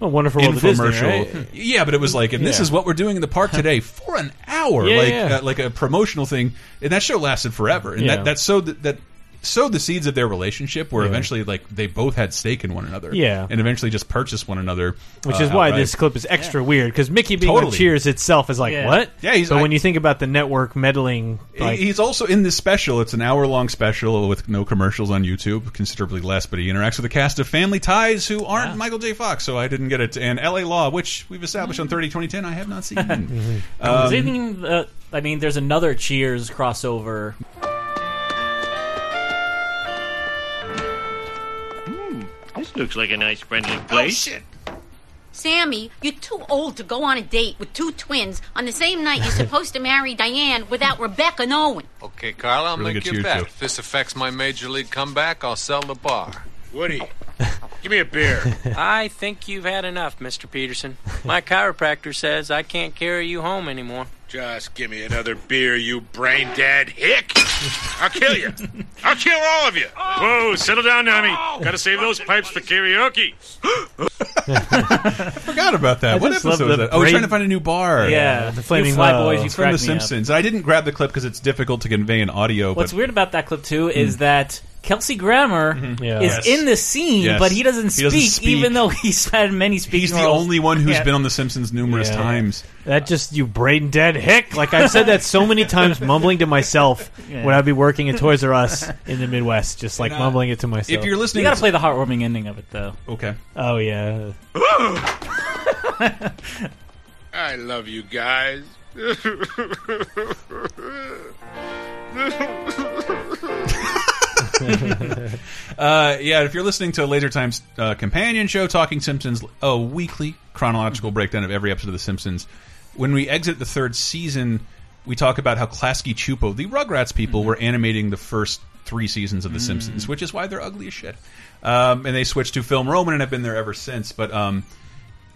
time.
Oh, Wonderful World of Disney,
infomercial.
right?
Yeah, but it was like, and this
Yeah.
is what we're doing in the park today for an hour,
Yeah,
like
yeah.
Uh, like a promotional thing, and that show lasted forever, and that that sowed that, that sowed the seeds of their relationship, where
Yeah.
eventually like they both had stake in one another,
Yeah.
and eventually just purchased one another,
Which
uh,
is why
outright.
this clip is extra weird because Mickey being
Totally.
Cheers itself is like
Yeah.
what?
Yeah, he's-
but
I-
when you think about the network meddling, like
he's also in this special. It's an hour long special with no commercials on YouTube, considerably less, but he interacts with a cast of Family Ties who aren't Michael J. Fox, so I didn't get it. And L.A. Law, which we've established on 30 2010, I have not seen.
Is
Um,
anything, uh, I mean, there's another Cheers crossover.
Looks like a nice friendly oh, place. Oh, shit.
Sammy, you're too old to go on a date with two twins on the same night you're supposed to marry Diane without Rebecca knowing.
Okay, Carla, I'll
Really
make
good
you a
cheer,
bet.
too.
If this affects my major league comeback, I'll sell the bar.
Woody, give me a beer.
I think you've had enough, Mr. Peterson. My chiropractor says I can't carry you home anymore.
Just give me another beer, you brain dead hick. I'll kill you. I'll kill all of you. Whoa, settle down, Nami. Gotta save those pipes for karaoke.
I forgot about that.
I
what
just
episode
love
was
the
that? Oh, we're
brain-
trying to find a new bar.
Yeah,
the Flaming
fly
Low.
boys, you
It's from
crack
The
me up.
Simpsons. I didn't grab the clip because it's difficult to convey in audio.
What's
but
weird about that clip too is that Kelsey Grammer
Yeah.
is
Yes.
in the scene,
Yes.
but he doesn't,
He doesn't
speak,
speak.
even though he's had many speaking
he's the
roles.
only one who's
Yeah.
been on The Simpsons numerous
Yeah.
times.
that just you brain dead hick. Like I've said that so many times, mumbling to myself
Yeah.
when I'd be working at Toys R Us in the Midwest, just like
And, uh,
mumbling it to myself.
If you're listening,
You
listening,
got to
to-
play the heartwarming ending of it though.
Okay.
oh yeah,
I love you guys.
Uh, yeah, if you're listening to a Laser Times uh, companion show, Talking Simpsons, a weekly chronological breakdown of every episode of The Simpsons. When we exit the third season, we talk about how Klasky Csupo, the Rugrats people, were animating the first three seasons of The Simpsons, which is why they're ugly as shit. Um, and they switched to Film Roman and have been there ever since. But um,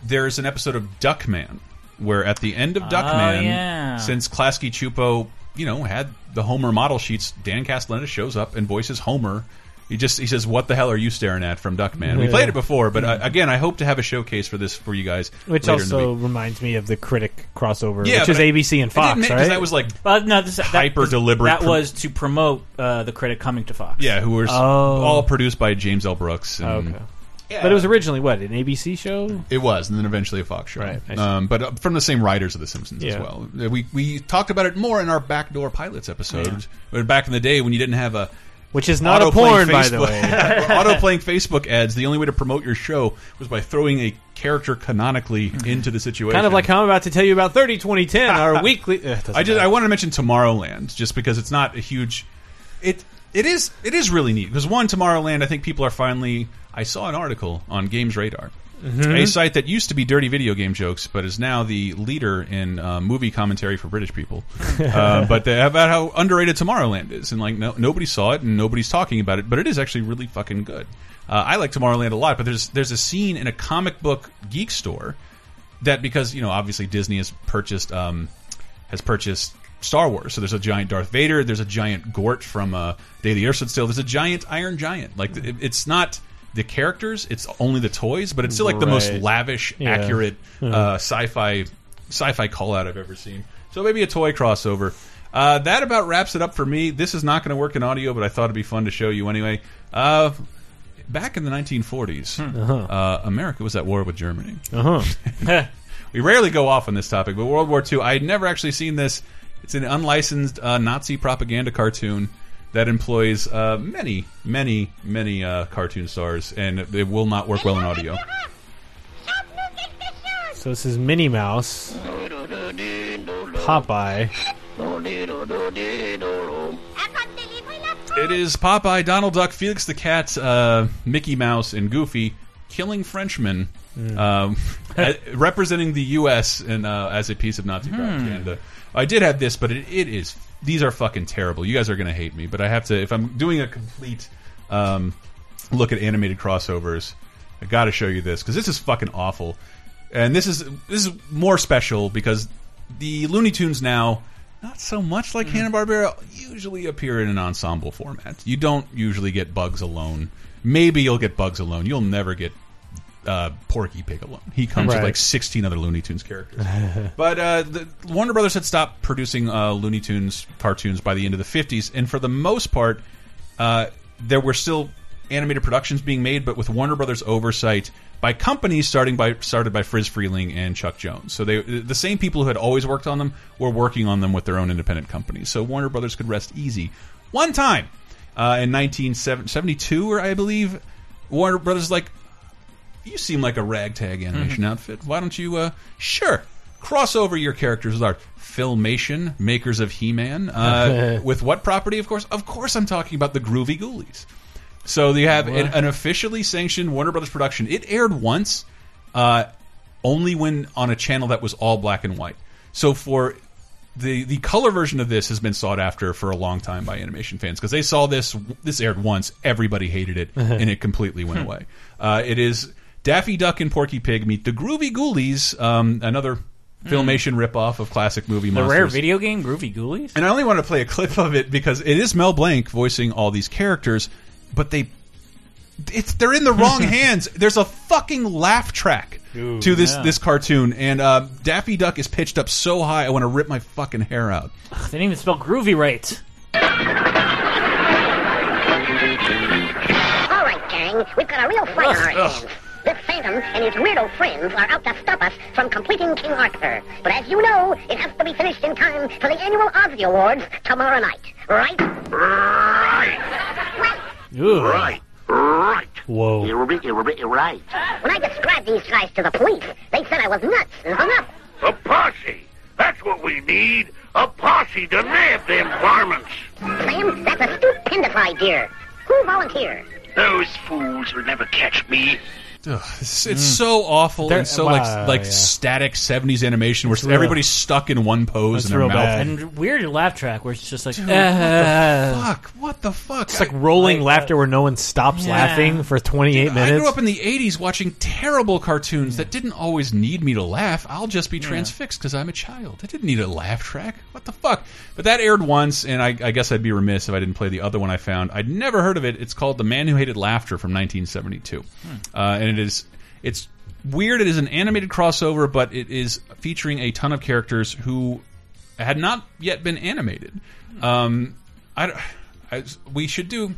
there's an episode of Duckman where at the end of Duckman,
yeah.
since Klasky Csupo, you know, had the Homer model sheets, Dan Castellaneta shows up and voices Homer. He just he says, "What the hell are you staring at?" from Duckman. We played it before, but uh, again, I hope to have a showcase for this for you guys.
which
later in the
also
week.
reminds me of the Critic crossover,
Yeah,
which is
I-
ABC and Fox,
didn't-
right?
that was like
Well, no, this, that,
hyper deliberate.
That was to promote uh, the critic coming to Fox.
yeah, who was
Oh.
all produced by James L. Brooks. And,
okay. But it was originally what an ABC show.
It was, and then eventually a Fox show.
Right,
Um, but uh, from the same writers of The Simpsons as well. Uh, We we talked about it more in our backdoor pilots episode. But Back in the day when you didn't have a
Which is not a porn, by the way.
auto playing Facebook ads. The only way to promote your show was by throwing a character canonically into the situation.
Kind of like how I'm about to tell you about 30 2010, our weekly.
I just I wanted to mention Tomorrowland just because it's not a huge. It it is it is really neat because one Tomorrowland I think people are finally. I saw an article on Games Radar,
Mhm.
a site that used to be dirty video game jokes, but is now the leader in uh, movie commentary for British people. uh, but they, about how underrated Tomorrowland is, and like no, nobody saw it and nobody's talking about it, but it is actually really fucking good. Uh, I like Tomorrowland a lot, but there's there's a scene in a comic book geek store that because you know obviously Disney has purchased um, has purchased Star Wars, so there's a giant Darth Vader, there's a giant Gort from uh, Day of the Earth Stood Still, there's a giant Iron Giant. Like it, it's not the characters, it's only the toys, but it's still like the most
Right.
lavish,
Yeah.
accurate uh, sci-fi sci-fi call out I've ever seen. So maybe a toy crossover. Uh, that about wraps it up for me. This is not going to work in audio, but I thought it'd be fun to show you anyway. Uh, back in the 1940s,
Uh-huh.
uh, America was at war with Germany.
Uh-huh.
we rarely go off on this topic, but World War II, I had never actually seen this. It's an unlicensed uh, Nazi propaganda cartoon that employs uh, many, many, many uh, cartoon stars, and it will not work well in audio.
So this is Minnie Mouse, Popeye.
It is Popeye, Donald Duck, Felix the Cat, uh, Mickey Mouse, and Goofy killing Frenchmen, um, representing the U.S. and uh, as a piece of Nazi propaganda. I did have this, but it, it is these are fucking terrible. You guys are going to hate me, but I have to. If I'm doing a complete um, look at animated crossovers, I got to show you this because this is fucking awful. And this is this is more special because the Looney Tunes now not so much like Hanna Barbera usually appear in an ensemble format. You don't usually get Bugs alone. Maybe you'll get Bugs alone. You'll never get uh, Porky Pig alone. He comes with like 16 other Looney Tunes characters. but uh, the, Warner Brothers had stopped producing uh, Looney Tunes cartoons by the end of the 50s, and for the most part, uh, there were still animated productions being made, but with Warner Brothers oversight by companies starting by started by Friz Freleng and Chuck Jones. So they the same people who had always worked on them were working on them with their own independent companies. So Warner Brothers could rest easy. One time uh, in 1972, or I believe, Warner Brothers like you seem like a ragtag animation outfit. Why don't you, uh, sure, cross over your characters with our Filmation, makers of He-Man. Uh, with what property, of course? Of course I'm talking about the Groovy Ghoulies. So you have an, an officially sanctioned Warner Brothers production. It aired once, uh, only when on a channel that was all black and white. So for the the color version of this has been sought after for a long time by animation fans because they saw this this aired once, everybody hated it, and it completely went away. Uh, it is Daffy Duck and Porky Pig meet the Groovy Ghoulies, um, another filmation ripoff of classic movie
The
monsters.
rare video game, Groovy Ghoulies.
And I only want to play a clip of it because it is Mel Blanc voicing all these characters, but they it's they're in the wrong hands. There's a fucking laugh track
Ooh,
to this
yeah.
this cartoon, and uh, Daffy Duck is pitched up so high I want to rip my fucking hair out.
They didn't even spell groovy right.
All right, gang, we've got a real fight on our
Ugh, ugh.
hands. This Phantom and his weirdo friends are out to stop us from completing King Arthur. But as you know, it has to be finished in time for the annual Ozzy Awards tomorrow night. Right? Right.
Right.
Right. Right.
Whoa.
You're right. When I described these guys to the police, they said I was nuts and hung up.
A posse. That's what we need. A posse to nab them varmints.
Sam, that's a stupendous idea. Who volunteered?
Those fools will never catch me.
Ugh, it's, it's so awful
There-
and so
wow,
like like
yeah.
static '70s animation where
It's real-
everybody's stuck in one pose
That's
in their
real
mouth.
bad.
And weird laugh track where it's just like,
Dude,
"Ah."
what the fuck? What the fuck?
It's like rolling laughter where no one stops
Yeah.
laughing for 28
I
minutes.
I grew up in the '80s watching terrible cartoons that didn't always need me to laugh. I'll just be transfixed because I'm a child. I didn't need a laugh track. What the fuck? But that aired once, and I, I guess I'd be remiss if I didn't play the other one I found. I'd never heard of it. It's called The Man Who Hated Laughter from 1972, uh, and it is it's weird. It is an animated crossover, but it is featuring a ton of characters who had not yet been animated. Um, I, I we should do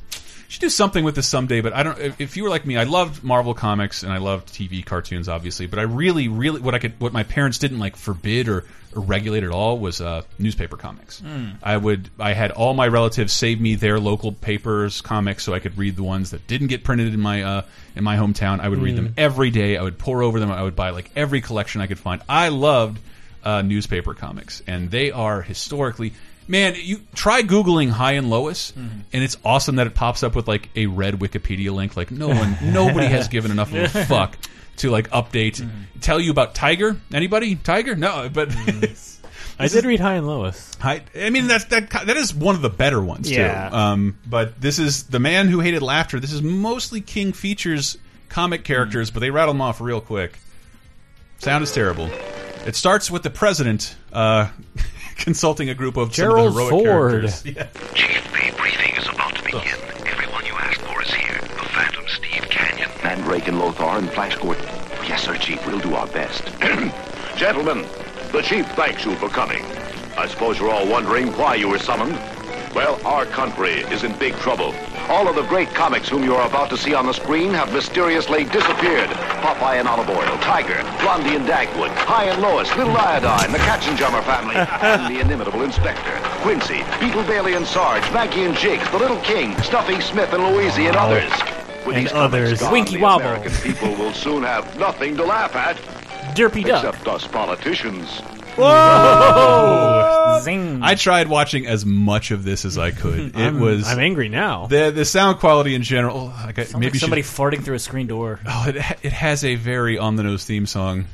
should do something with this someday. But I don't. If, if you were like me, I loved Marvel comics and I loved TV cartoons, obviously. But I really, really, what I could, what my parents didn't like forbid or, or regulate at all was uh, newspaper comics.
Mm.
I would, I had all my relatives save me their local papers, comics, so I could read the ones that didn't get printed in my uh, in my hometown. I would read them
Mm.
every day. I would pour over them. I would buy like every collection I could find. I loved uh, newspaper comics, and they are historically. Man, you try googling Hi and Lois,
Mm-hmm.
and it's awesome that it pops up with like a red Wikipedia link. Like no one, nobody has given enough of a fuck to like update,
Mm-hmm.
tell you about Tiger. Anybody? Tiger? No, but
I did read Hi and Lois.
High, I mean that's that that is one of the better ones
Yeah.
too. Um, but this is the man who hated laughter. This is mostly King Features comic characters, but they rattle them off real quick. Sound is terrible. It starts with the president uh, consulting a group of some of
Gerald
the heroic
Ford.
characters. Yeah.
The briefing is about to begin. Everyone
Mandrake and Lothar and Flash Gordon. Yes, sir, Chief. We'll do our best.
Gentlemen, the chief thanks you for coming. I suppose you're all wondering why you were summoned. Well, our country is in big trouble. All of the great comics whom you are about to see on the screen have mysteriously disappeared. Popeye and Olive Oyl, Tiger, Blondie and Dagwood, Hi and Lois, Little Iodine, the Katzenjammer family, and the inimitable Inspector, Quincy, Beetle Bailey and Sarge, Maggie and Jakes, the Little King, Snuffy Smith and Louise and others. With
And
these
others.
gone,
Winky
the
Wobble.
American people will soon have nothing to laugh at.
Derpy Duck.
Except us politicians.
Whoa!
Zing.
I tried watching as much of this as I could. It
I'm-
was.
I'm angry now.
The the sound quality in general. Like I, maybe
like
should-
somebody farting through a screen door.
Oh, it it has a very on the nose theme song.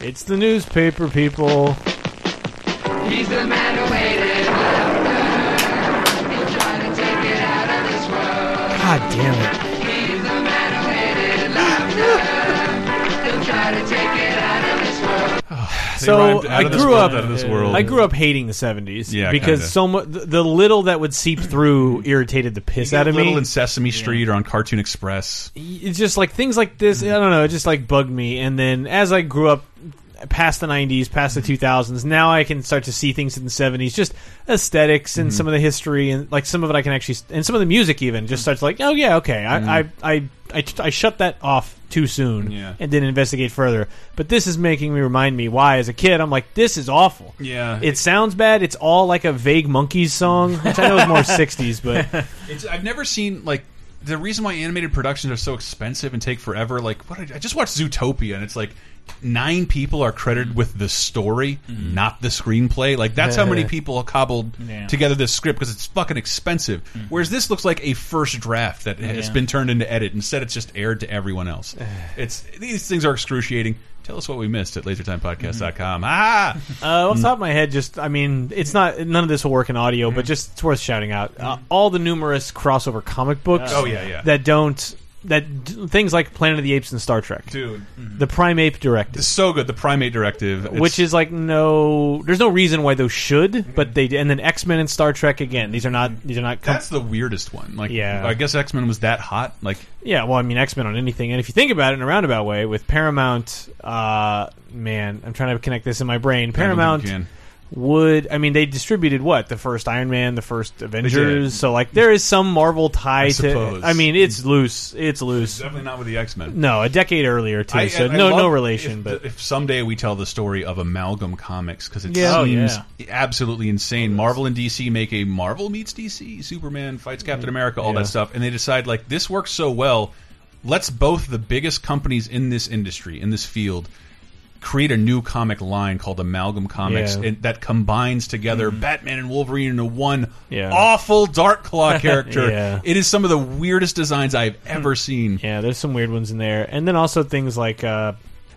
It's the newspaper, people.
He's the man who waited He'll this world.
They
So
rhymed out
I
of this
grew
world,
up.
out of this world.
I grew up hating the seventies.
Yeah,
because
kinda.
so much the, the little that would seep through irritated the piss out of me.
Little
me.
in Sesame Street or on Cartoon Express.
it's just like things like this. I don't know. It just like bugged me. And then as I grew up past the 90s, past the mm-hmm. 2000s, now I can start to see things in the 70s, just aesthetics and mm-hmm. some of the history and like some of it I can actually and some of the music even just mm-hmm. starts like, oh yeah, okay, I I, I I I shut that off too soon
Yeah.
and didn't investigate further. But this is making me remind me why, as a kid, I'm like, this is awful.
Yeah.
It sounds bad. It's all like a vague monkeys song, which I know is more 60s, but
It's, I've never seen like the reason why animated productions are so expensive and take forever. Like, what I, I just watched Zootopia, and it's like nine people are credited with the story, not the screenplay. Like, that's how many people cobbled
Yeah.
together this script because it's fucking expensive. Whereas this looks like a first draft that has
Yeah.
been turned into edit. Instead, it's just aired to everyone else. it's these things are excruciating. Tell us what we missed at lasertimepodcast.com. Ah,
Uh, off the top of my head, just I mean, it's not none of this will work in audio, but just it's worth shouting out uh, all the numerous crossover comic books.
Oh, yeah, yeah.
that don't that d- things like Planet of the Apes and Star Trek,
dude. Mm-hmm.
the Primate Directive,
It's so good. The Primate Directive, It's-
which is like no, there's no reason why those should, but mm-hmm. they and then X Men and Star Trek again. These are not mm-hmm. these are not. Com-
that's the weirdest one. Like,
Yeah.
I guess X Men was that hot. Like,
yeah, well, I mean X Men on anything, and if you think about it in a roundabout way, with Paramount, uh, man, I'm trying to connect this in my brain.
I don't think
Paramount
you can.
Would I mean they distributed what the first Iron Man, the first Avengers, so like there is some Marvel tie
I
to.
suppose.
I mean it's loose, it's loose.
definitely not with the X Men.
No, a decade earlier too,
I-
so
I
no no
love
relation.
If,
but
if someday we tell the story of Amalgam Comics because it
Yeah. Oh,
seems absolutely insane. Oh, Marvel and DC make a Marvel meets DC. Superman fights Captain mm. America, all
Yeah.
that stuff, and they decide like this works so well. Let's both the biggest companies in this industry in this field create a new comic line called Amalgam Comics
Yeah.
and that combines together Batman and Wolverine into one
Yeah.
awful Dark Claw character.
Yeah.
It is some of the weirdest designs I've ever seen.
yeah, there's some weird ones in there, and then also things like. Uh,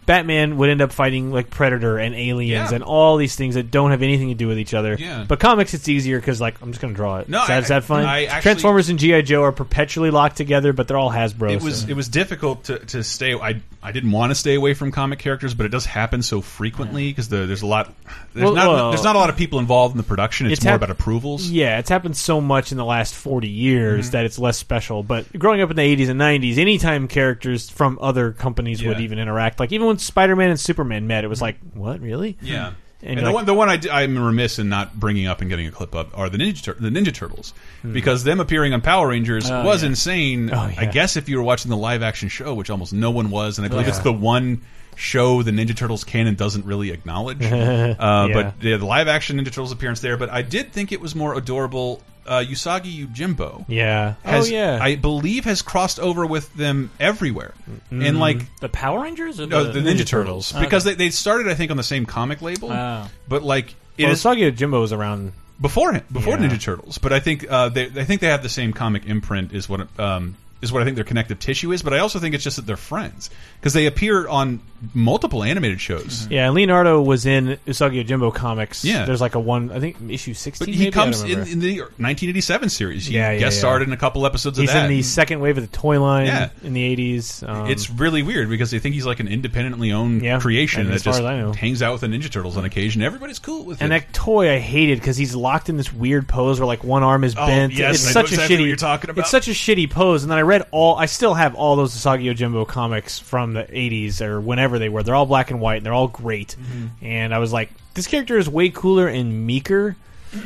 Batman would end up fighting like Predator and aliens
Yeah.
and all these things that don't have anything to do with each other.
Yeah.
But comics, it's easier because like I'm just going to draw it.
No,
is that,
I-
is that fun?
I actually-
Transformers and GI Joe are perpetually locked together, but they're all Hasbro.
It was
so-
it was difficult to, to stay. I I didn't want to stay away from comic characters, but it does happen so frequently because the, there's a lot. There's
Well,
not
well,
there's not a lot of people involved in the production. It's,
It's
more
hap-
about approvals.
Yeah, it's happened so much in the last 40 years
Mhm.
that it's less special. But growing up in the 80s and 90s, anytime characters from other companies would even interact, like even when Spider Man and Superman met, it was like, what, really?
Yeah.
And,
And, the
like,
one, the one I, I'm remiss in not bringing up and getting a clip of are the Ninja Tur the Ninja Turtles because them appearing on Power Rangers
Hmm. Oh,
was
yeah.
insane.
Oh,
I guess if you were watching the live action show, which almost no one was, and I believe
Yeah.
it's the one show the Ninja Turtles canon doesn't really acknowledge. uh,
Yeah.
But yeah, the live action Ninja Turtles appearance there. But I did think it was more adorable. Uh, Usagi Yojimbo.
Yeah.
Has,
oh, yeah.
I believe has crossed over with them everywhere,
Mm.
and like
the Power Rangers or
no,
the,
the, Ninja, Turtles, because they, they started I think on the same comic label,
Oh.
but like it
well,
is
Usagi Jimbo was around.
before him, before
Yeah.
Ninja Turtles. But I think uh, they I think they have the same comic imprint is what um, is what I think their connective tissue is, but I also think it's just that they're friends because they appear on multiple animated shows.
Yeah, and Leonardo was in Usagi Yojimbo comics.
Yeah.
there's like a one, I think issue sixteen.
But he
maybe?
Comes in, in the 1987 series. He
Yeah, yeah,
guest
yeah.
starred in a couple episodes
He's
of that.
in the second wave of the toy line
Yeah.
in the '80s. Um,
it's really weird because they think he's like an independently owned creation that just
as I know.
hangs out with the Ninja Turtles on occasion. Everybody's cool with him.
and
it.
that toy I hated because he's locked in this weird pose where like one arm is bent.
Oh,
bent.
yes,
it's
I know
such
exactly
a
what
shitty.
you're talking about.
It's such a shitty pose. And then I read all. I still have all those Usagi Yojimbo comics from the '80s or whenever they were. They're all black and white and they're all great.
Mm-hmm.
And I was like, this character is way cooler and meeker.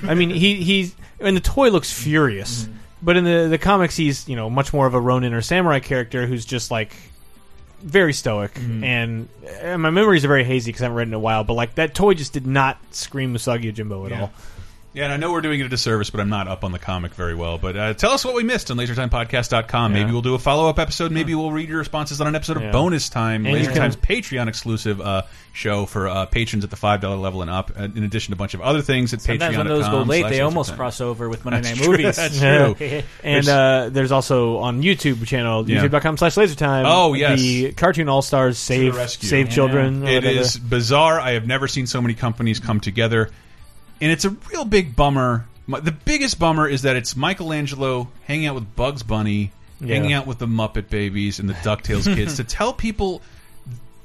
I mean, he he's and the toy looks furious,
Mm-hmm.
but in the the comics, he's you know much more of a Ronin or samurai character who's just like very stoic.
Mm-hmm.
And, and my memories are very hazy because I haven't read in a while. But like that toy just did not scream Usagi Yojimbo at
Yeah.
all.
Yeah, and I know we're doing it a disservice, but I'm not up on the comic very well. But uh, tell us what we missed on LaserTimePodcast.com. Maybe we'll do a follow up episode. Maybe we'll read your responses on an episode
Yeah.
of Bonus Time,
And
Laser Time's Patreon exclusive uh, show for uh, patrons at the five dollar level and up. uh, In addition to a bunch of other things at
Sometimes
Patreon.
when those go late, they almost cross over with Monday
That's
Night
true,
Movies.
that's true.
and uh, there's also on YouTube channel
Yeah.
youtube.com slash lasertime.
Oh, yes.
the cartoon all stars save save children.
It is bizarre. I have never seen so many companies come together, and it's a real big bummer. The biggest bummer is that it's Michelangelo hanging out with Bugs Bunny,
Yeah.
hanging out with the Muppet Babies and the Ducktales kids to tell people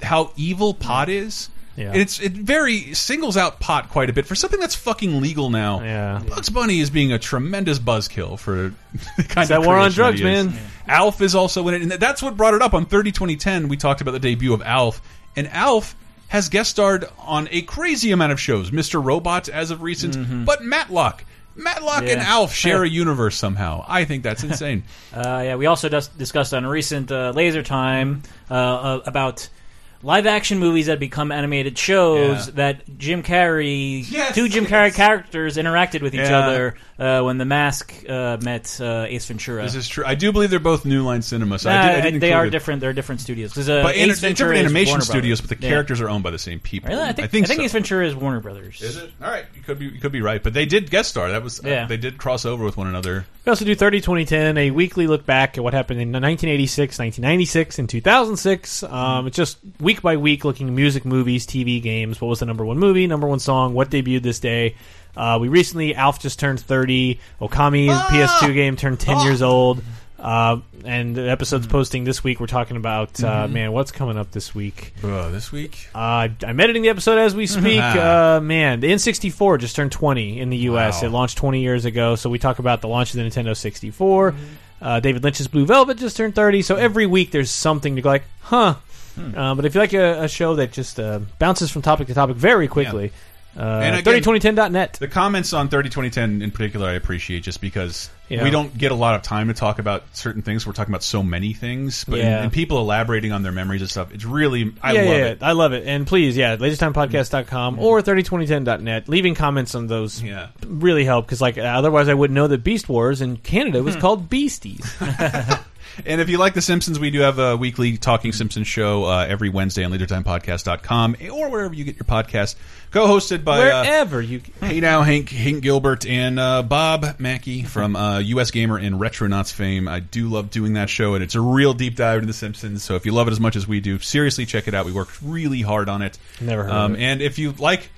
how evil pot is.
Yeah.
It's it very singles out pot quite a bit for something that's fucking legal now.
Yeah.
Bugs Bunny is being a tremendous buzzkill for the kind
It's
of
that war on drugs,
that he is.
man.
Alf is also in it, and that's what brought it up on 30 2010. We talked about the debut of Alf, and Alf has guest starred on a crazy amount of shows. Mr. Robot, as of recent, but Matlock. Matlock and Alf share a universe somehow. I think that's insane.
Uh, yeah, we also discussed on a recent uh, Laser Time uh, uh, about live action movies that become animated shows
Yeah.
that Jim Carrey,
Yes,
two Jim Carrey characters interacted with each
Yeah.
other uh, when The Mask uh, met uh, Ace Ventura.
this is true. I do believe they're both New Line Cinema. So I
Nah,
did, I did
they
include
are
it.
different. They're different studios. 'Cause, uh,
But
Ace
in,
Ventura
different
is
animation
Warner
studios,
Brothers.
but the
Yeah.
characters are owned by the same people.
Really? I think,
I think, so.
Ace Ventura is Warner Brothers.
Is it? All right, you could be you could be right, but they did guest star. That was uh,
Yeah.
they did cross over with one another.
We also do 30 2010, a weekly look back at what happened in 1986, 1996, and 2006. Um, it's just week by week looking at music, movies, TV, games. What was the number one movie, number one song, what debuted this day? Uh, we recently, Alf just turned 30. Okami PS2 game turned 10 years old. Uh, and the episode's posting this week. We're talking about, uh,
Mhm.
man, what's coming up this week?
Uh, this week?
Uh, I'm editing the episode as we speak.
Ah.
uh, man, the N64 just turned 20 in the U.S.
Wow.
It launched 20 years ago, so we talk about the launch of the Nintendo 64. Uh, David Lynch's Blue Velvet just turned 30, so every week there's something to go like, huh. Uh, but if you like a, a show that just uh, bounces from topic to topic very quickly, uh,
again,
302010.net.
The comments on 30 2010 in particular, I appreciate just because
Yeah.
we don't get a lot of time to talk about certain things. We're talking about so many things, but
Yeah.
and, people elaborating on their memories and stuff. It's really I
yeah,
love
yeah,
it.
I love it. And please, yeah, lasertimepodcast.com or 302010.net. Leaving comments on those
Yeah.
really help because, like, otherwise I wouldn't know that Beast Wars in Canada was called Beasties.
And if you like The Simpsons, we do have a weekly Talking Simpsons show uh, every Wednesday on LaserTimePodcast.com or wherever you get your podcast. Co-hosted by uh,
Wherever you.
Hey now, Hank, Hank Gilbert, and uh, Bob Mackey from uh, US Gamer and Retronauts fame. I do love doing that show, and it's a real deep dive into The Simpsons. So if you love it as much as we do, seriously check it out. We worked really hard on it.
Never heard
um,
of it.
And if you like,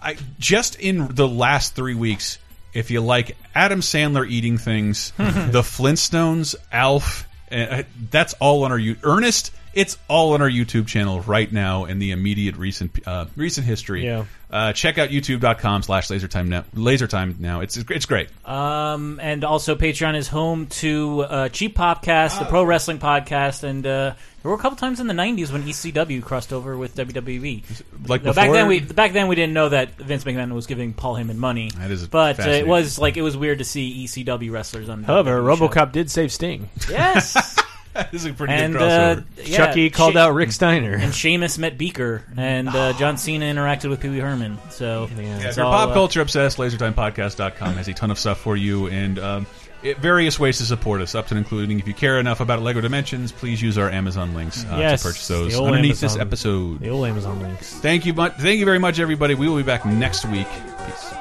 I just in the last three weeks, if you like Adam Sandler eating things, the Flintstones, Alf, uh, that's all on our you Ernest. It's all on our YouTube channel right now in the immediate recent uh, recent history.
Yeah.
Uh, check out youtube.com slash lasertime now. Lasertime now. It's it's great.
Um, and also Patreon is home to uh, Cheap Popcast, the pro wrestling podcast, and uh, there were a couple times in the '90s when ECW crossed over with WWE.
Like
No, back then, we back then we didn't know that Vince McMahon was giving Paul Heyman money.
That is
but uh, it was like it was weird to see ECW wrestlers on.
However,
WWE show.
RoboCop did save Sting.
Yes.
this is a pretty
and
good
uh,
crossover.
yeah,
Chucky called out Rick Steiner.
and Sheamus met Beaker, and uh, John Cena interacted with Pee Wee Herman. So
Yeah,
it's
if you're
all,
pop
uh,
culture obsessed, lasertimepodcast.com has a ton of stuff for you and um, it, various ways to support us, up to and including if you care enough about Lego Dimensions, please use our Amazon links uh,
yes,
to purchase those underneath this episode.
The old Amazon links.
Thank you, thank you very much, everybody. We will be back next week. Peace.